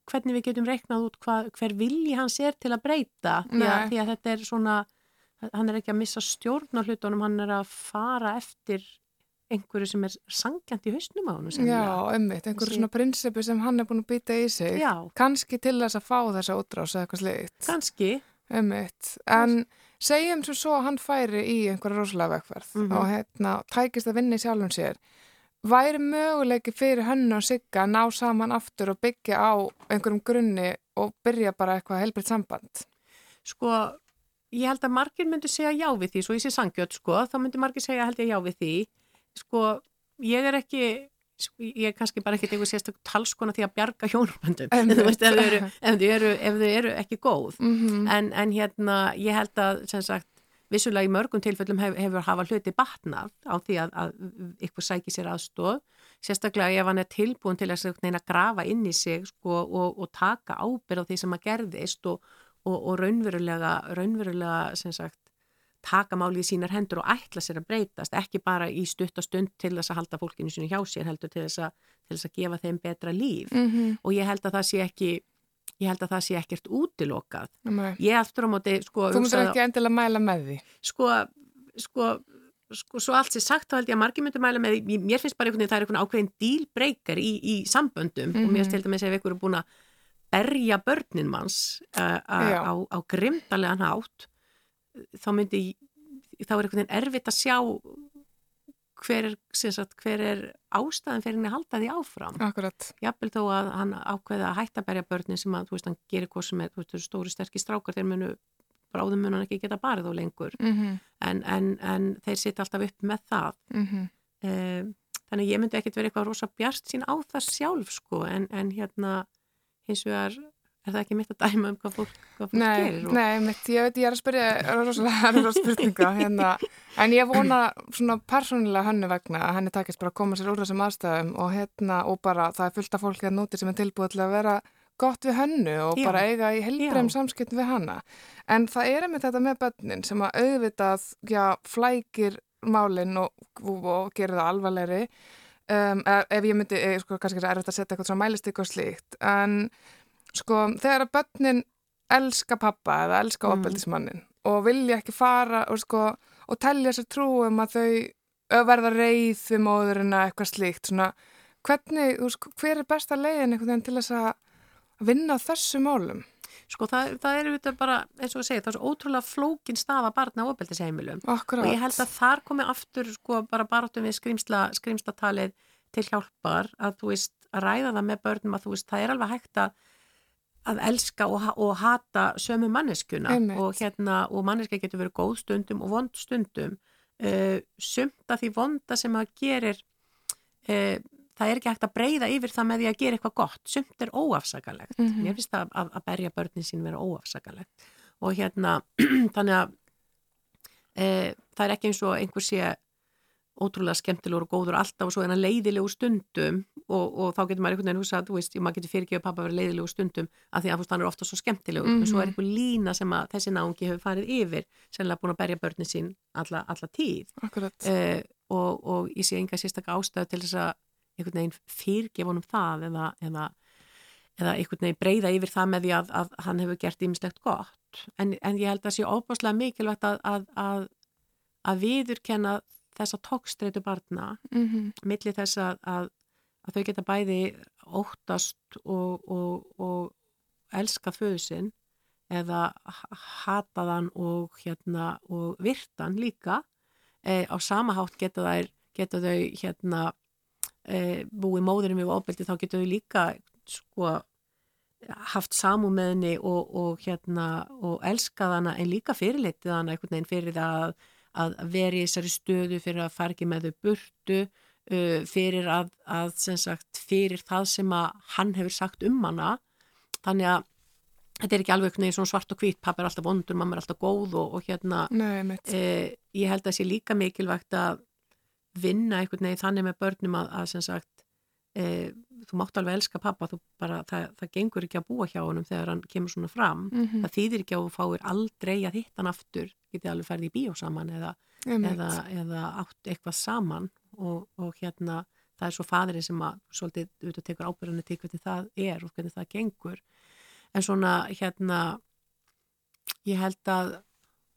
hvernig við getum reiknað út hva, hver vilji hans er til að breyta því að, því að þetta er svona hann er ekki að missa stjórn á hlutunum hann er að fara eftir einhverju sem er sangjant í hausnum á hann Já, einmitt, einhverju svona prinsipu sem hann er búin að býta í sig. Já, kannski til þess að fá þessa útrás eða eitthvað sliðitt kannski. Einmitt, en segjum svo svo að hann færi í einhverja rosalega vegferð Mhm. og hérna, tækist að vinna í sjálfum sér. Væri möguleiki fyrir hennu og Sigga að ná saman aftur og byggja á einhverjum grunni og byrja bara eitthvað helbriðt samband? Sko, ég held að margir myndu segja já við því, svo ég sé sangjöld sko, þá myndu margir segja held ég já við því sko, ég er ekki sko, ég er kannski bara ekkert einhver sérstök talskona því að bjarga hjónaböndum ef ef ef þau eru ekki góð. Mm -hmm. en, en hérna, ég held að sem sagt, vissulega í mörgum tilfellum hef, hefur hafa hluti batnað á því að, að ykkur sæki sér aðstóð sérstaklega ef hann er tilbúin til að neina grafa inn í sig sko, og, og taka ábyrð á því sem að gerðist og, og, og raunverulega, raunverulega sem sagt, taka máli í sínar hendur og ætla sér að breytast, ekki bara í stutt og stund til þess að halda fólkinu sínu hjá sér heldur til þess að, til þess að gefa þeim betra líf. Og ég held að það sé ekki ég held að það sé ekkert útilokað. Ég aftur á móti sko, Þú myndir ekki endilega mæla með því? Sko, sko, sko svo allt sér sagt þá held ég að margir myndir mæla með mér finnst bara einhvern veginn það er einhvern ákveðin dílbreykar í, í samböndum. Og mér Mhm. til dæmis ef ykkur er búin að berja börnin manns uh, á, á grimdarlegan hátt þá myndi þá er einhvern veginn erfitt að sjá hver er, sagt, hver er ástæðan fyrir henni að halda því áfram Akkurat Jafnvel þó að hann ákveði að hætta að berja börnin sem að, þú veist, hann gerir hvað sem er, veist, stóri sterkir strákar þeir munu, bráðum mun hann ekki geta barið þá lengur mm -hmm. en, en, en þeir sitja alltaf upp með það mm -hmm. um, þannig ég myndi ekkert vera eitthvað rosa bjart sín á það sjálf sko en, en hérna hins vegar er það ekki mitt að dæma um hvað fólk, hvað fólk nei, gerir og... Nei, mitt, ég veit, ég er að spyrja rosalega spurninga hérna, en ég vona svona persónulega hannu vegna að henni takist bara að koma sér úr þessum aðstæðum og hérna, og bara það er fullt af fólki að nóti sem er tilbúið til að vera gott við hannu og Já. bara eiga í heilbrem samskiptum við hanna en það er einmitt þetta með börnin sem að auðvitað, já, flækir málinn og, og, og gerir það alvarlegri. Um, ef ég myndi, eh, sko, kannski er erfitt að setja eitthvað svona mælistík og slíkt, en sko, þegar að börnin elska pappa eða elska Mm. ofbeldismannin og vilja ekki fara og sko, og telja sér trú um að þau verða reið við móðurina eitthvað slíkt, svona hvernig, sko, hver er besta leiðin einhvern veginn til þess að vinna þessu málum? Sko það, það er auðvitað bara, eins og að segja, það er svo ótrúlega flókin stafa barna á ofbeldisheimilum Akkurat. og ég held að þar komi aftur sko bara barátum við skrimsla, skrimslatalið til hjálpar að þú veist að ræða það með börnum að þú veist það er alveg hægt að að elska og, og hata sömu manneskuna og hérna og manneska getur verið góð stundum og vond stundum. Uh, sumt að því vonda sem að gerir uh, það er ekki hægt að breyða yfir það með því að gera eitthvað gott. Sumt er óafsakalegt Mhm. mér finnst það að, að berja börnin sín vera óafsakalegt og hérna þannig að uh, það er ekki eins og einhver sé ótrúlega skemmtilegur og góður alltaf og svo er hann leiðilegu stundum og, og þá getur maður einhvern veginn hugsað, þú veist, maður getur fyrirgefið pappa að vera leiðilegu stundum af því að veist, hann er ofta svo skemmtilegur. En svo er Mhm. einhver lína sem að þessi náungi hefur farið yfir, sennilega búin að berja börnin sín alla, alla tíð. Uh, og, og ég sé enga sérstakka ástöðu til þess að einhvern veginn fyrirgefa honum það eða, eða, eða einhvern veginn breyða yfir það með því að, að hann hefur gert ýmislegt gott. En, en ég held að sé óbáslega mikilvægt að, að, að, að viðurkenna þessa tókstreitu barna Mm milli þess að, að, að þau geta bæði óttast og, og, og elska föðu sinn eða hataðan og, hérna, og virtan líka e, á sama hátt geta, þær, geta þau hérna, e, búið móðurinn við ofbeldi þá geta þau líka sko, haft samú með henni og, og, hérna, og elskað hana en líka fyrirleitið hana einhvern veginn fyrir það að, að vera í þessari stöðu fyrir að fara ekki með þau burtu uh, fyrir að, að sem sagt, fyrir það sem að hann hefur sagt um hana. Þannig að þetta er ekki alveg svona svart og hvít pappa er alltaf vondur, mamma er alltaf góð og, og hérna Nei, eh, ég held að sé líka mikilvægt að vinna einhvern veginn þannig með börnum að, að sem sagt eh, þú mátt alveg elska pappa bara, það, það gengur ekki að búa hjá honum þegar hann kemur svona fram. Mm það þýðir ekki að þú fáir aldrei að hitta hann aftur getið alveg ferði í bíó saman eða, eða, eða átt eitthvað saman. Og, og hérna það er svo fadri sem að svolítið auðvitað tekur ábyrðanir til hvernig það er og hvernig það gengur. En svona hérna ég held að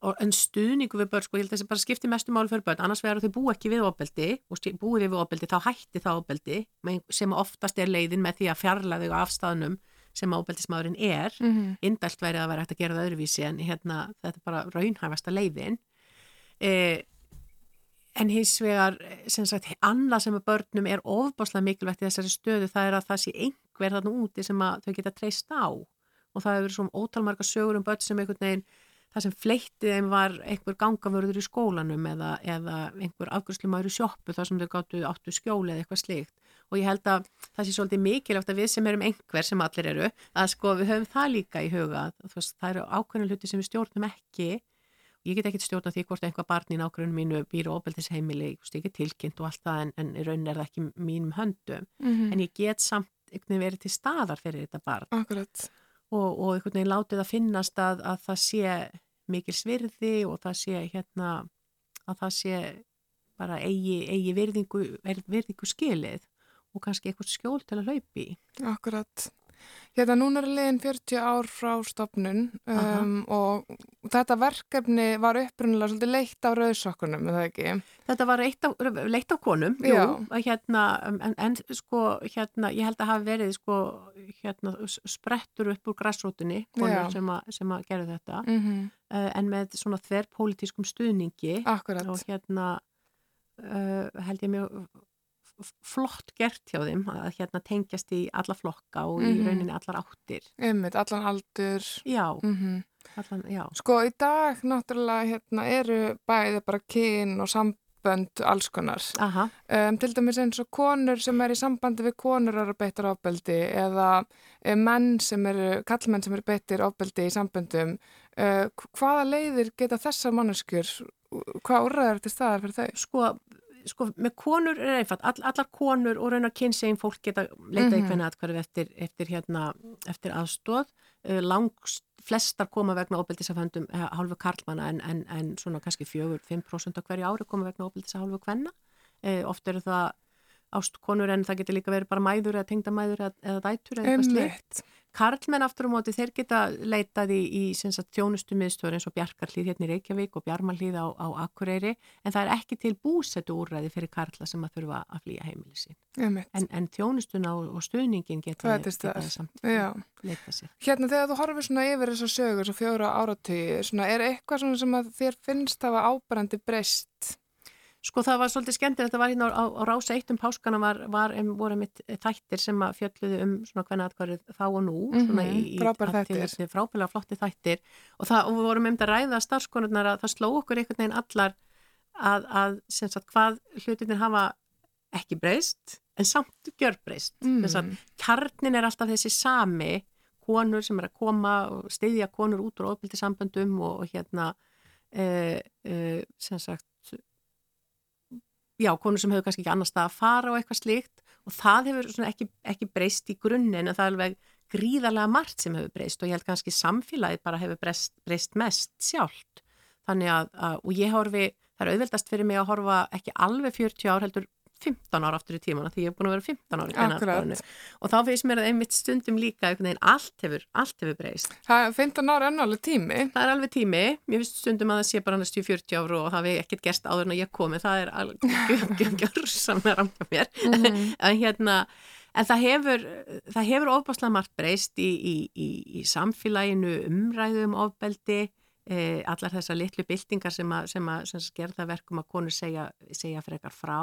en stuðningu við börn, sko, ég held að þessi bara skipti mestu máli fyrir börn, annars að þau búi ekki við ofbeldi og búið við ofbeldi, þá hætti það ofbeldi sem oftast er leiðin með því að fjarlæða þau af staðnum sem ofbeldismadurinn er. Mm -hmm. indælt verið að vera hægt að gera það öðruvísi en hérna, þetta er bara raunhæfasta leiðin. Eh, en hins vegar sem sagt, annað sem að börnum er ofbáslega mikilvægt í þessari stöðu það er að það sé einhver þarna úti sem að þau geta treyst á. Og það hefur svona ótalmarga sögur um börn sem einhvern veginn það sem fleittið þeim var einhver gangavörður í skólanum eða, eða einhver afgjörslumæður í sjoppu þar sem þau gáttu áttu skjóli eða eitthvað slíkt. Og ég held að það sé svolítið mikilvægt að við sem erum einhver sem allir eru að sko við höfum það líka í huga veist, það eru ákveðin hluti sem við stjórnum ekki. Ég get ekki stjórna því hvort einhver barn í nákvæmum mínu býr og óbeldisheimili ég get tilkynnt og allt það en, en í raunin er það ekki mínum höndum. Mm en ég get samt einhvern veginn verið til staðar fyrir þetta barn. Akkurat. Og, og einhvern veginn látið að finnast að, að það sé mikil svirði og það sé hérna að það sé bara eigi, eigi virðingu, virðingu skilið og kannski eitthvað skjól til að hlaupi. Akkurat. Hérna núna er liðin 40 ár frá stopnun um, og þetta verkefni var upprunnilega svolítið leitt á rauðsokkunum, er það ekki? Þetta var af, leitt af konum, jú, hérna, en, en sko, hérna, ég held að hafi verið sko, hérna, sprettur upp úr grassrótunni, Já. konur sem, a, sem að gerðu þetta, Mm uh, en með svona þverrpólitískum stuðningi Akkurat. og hérna uh, held ég mjög flott gert hjá þeim að hérna tengjast í alla flokka og mm -hmm. í mhm. rauninni allar áttir. Ymmiðt, allan aldur. Já, mm -hmm. allan, já. Sko í dag náttúrulega hérna eru bæði bara kyn og sambönd alls konar. Um, til dæmis eins og konur sem er í sambandi við konur eru beittar ofbeldi eða um, menn sem eru, kallmenn sem eru beittir ofbeldi í samböndum. Uh, hvaða leiðir geta þessar manneskjur, hvað úrraðar til staðar fyrir þau? Sko sko með konur er einfalt, All, allar konur og raunar kynsegin fólk geta leitað í mhm. hvernig aðkvarf eftir, eftir, hérna, eftir aðstóð uh, langst flestar koma vegna óbyldisaföndum uh, hálfu karlmanna en, en, en svona kannski fjögur, 5% á hverju ári koma vegna óbyldisa hálfu kvenna. Uh, oft eru það ástkonur en það getur líka verið bara mæður eða tengdamæður eða dætur eða eitthvað slikt Karlmenn aftur á móti þeir geta leitað í, í þjónustu miðstöður eins og Bjarkarlíð hérna í Reykjavík og Bjarmalíð á, á Akureyri en það er ekki til búsetu úrræði fyrir Karla sem að þurfa að flýja heimilisi. En, en þjónustuna og, og stuðningin geta, geta samt leitað sér. Hérna þegar þú horfir svona yfir þessar sögur, svo fjóra áratíu, er eitthvað sem að þér finnst að hafa ábærandi breyst Sko það var svolítið skemmtir, þetta var hérna á, á rása eitt um páskana var, var um, voru mitt þættir sem að fjöldluðu um svona hvernig aðkvarðið þá og nú mm -hmm, svona í, frábær þættir. frábælega flotti þættir. Og, það, og við vorum um að ræða starfskonurnar að það sló okkur einhvern veginn allar að, að sagt, hvað hlutinir hafa ekki breyst en samt gjör breyst mm. þess að kjarnin er alltaf þessi sami konur sem er að koma og steyðja konur út úr ofbildi samböndum og, og hérna e, e, sem sagt já, konur sem hefur kannski ekki annars stað að fara og eitthvað slíkt. Og það hefur ekki, ekki breyst í grunninn en það er alveg gríðarlega margt sem hefur breyst. Og ég held kannski samfélagið bara hefur breyst, breyst mest sjálft. Þannig að, að og ég horfi, það er auðveldast fyrir mig að horfa ekki alveg 40 ár heldur 15 ára aftur í tímana því ég hef búin að vera 15 ára í kennarskóðinu og þá finnst mér að einmitt stundum líka allt hefur, allt hefur breyst. Það er 15 ára en alveg tími? Það er alveg tími, mér finnst stundum að það sé bara næstu 40 ára og það hefur ekkert gerst áður en ég komi, það er alveg gjörðsam með ramja mér. Mm en hérna, en það hefur það hefur ofbáslega margt breyst í, í, í, í samfélaginu umræðum ofbeldi eh, allar þessar litlu byltingar sem að, sem að, sem að gerða verkum að konur segja, segja frekar frá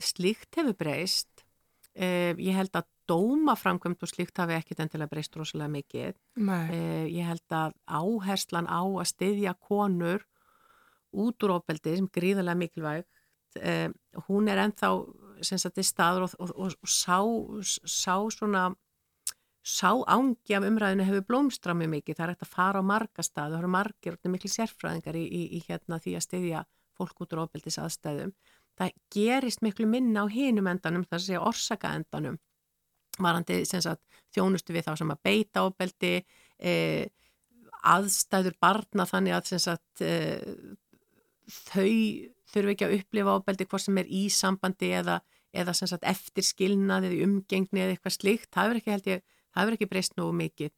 slíkt hefur breyst. Eh, ég held að dómaframkvæmt og slíkt hafi ekkit endilega breyst rosalega mikið. Eh, ég held að áherslan á að styðja konur út úr ofbeldi sem gríðarlega mikilvægt eh, hún er ennþá sagt, staður og, og, og, og sá, sá svona sá ángi af umræðinu hefur blómstra mjög mikið, það er hægt að fara á marga stað það eru margir og miklu sérfræðingar í, í, í hérna því að styðja fólk út úr ofbeldis aðstæðum það gerist miklu minna á hinum endanum, það sé orsaka endanum varandi sagt, þjónustu við þá sem að beita ábeldi eh, aðstæður barna þannig að sagt, eh, þau þurfu ekki að upplifa ábeldi hvort sem er í sambandi eða, eða sagt, eftir skilnað eða umgengni eða eitthvað slikt, það verður ekki, ekki breyst nógu mikið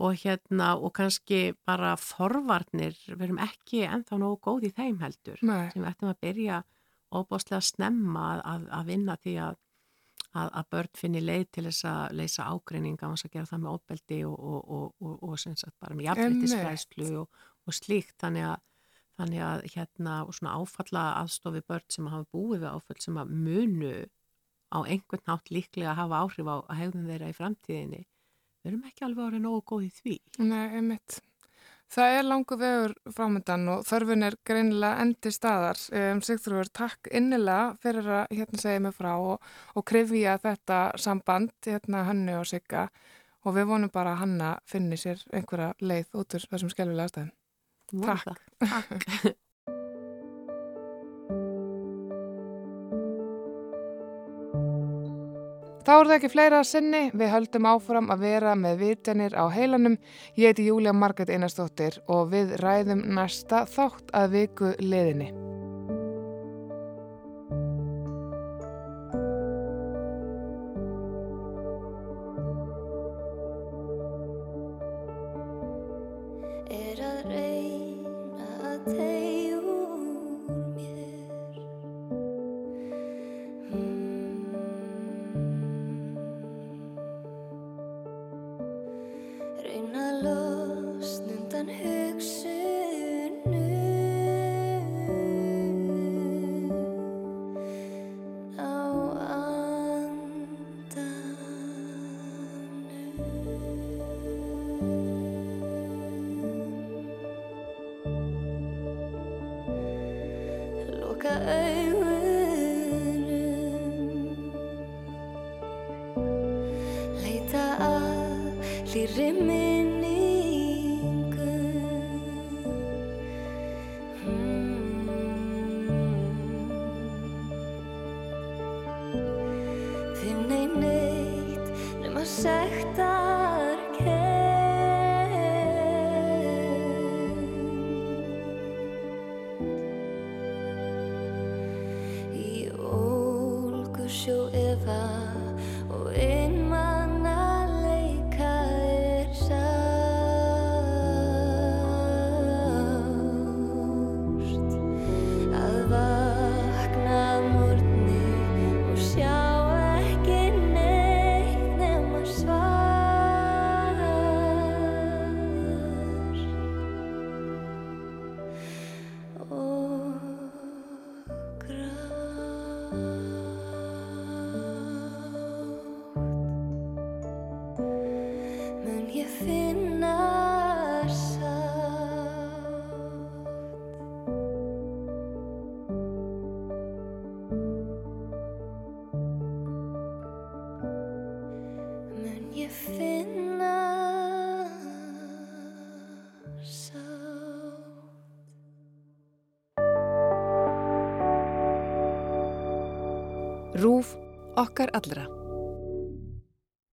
og hérna og kannski bara forvarnir verum ekki ennþá nógu góð í þeim heldur Nei. sem við ættum að byrja óbáslega snemma að, að vinna því að, að, að börn finni leið til þess að leysa ágreininga og að gera það með óbeldi og, og, og, og sagt, bara með jafnveitisfræslu og slíkt. Þannig að, þannig að hérna og svona áfalla aðstofi börn sem hafa búið við áfall sem að munu á einhvern nátt líklega að hafa áhrif á að hegðum þeirra í framtíðinni. Við erum ekki alveg árið nógu góð í því. Nei, einmitt Það er langu vegur frámyndan og þörfun er greinilega endi staðar. Um, Sigþrúður, takk innilega fyrir að hérna segja mig frá og, og krifja þetta samband, hérna hannu og sigga og við vonum bara að hanna finni sér einhverja leið út úr þessum skjálfilega aðstæðum. Takk. Takk. Þá er það ekki fleira að sinni, við höldum áfram að vera með vitjanir á heilanum. Ég heiti Júlia Marget Einarstóttir og við ræðum næsta þátt að viku leðinni. Rúf okkar allra.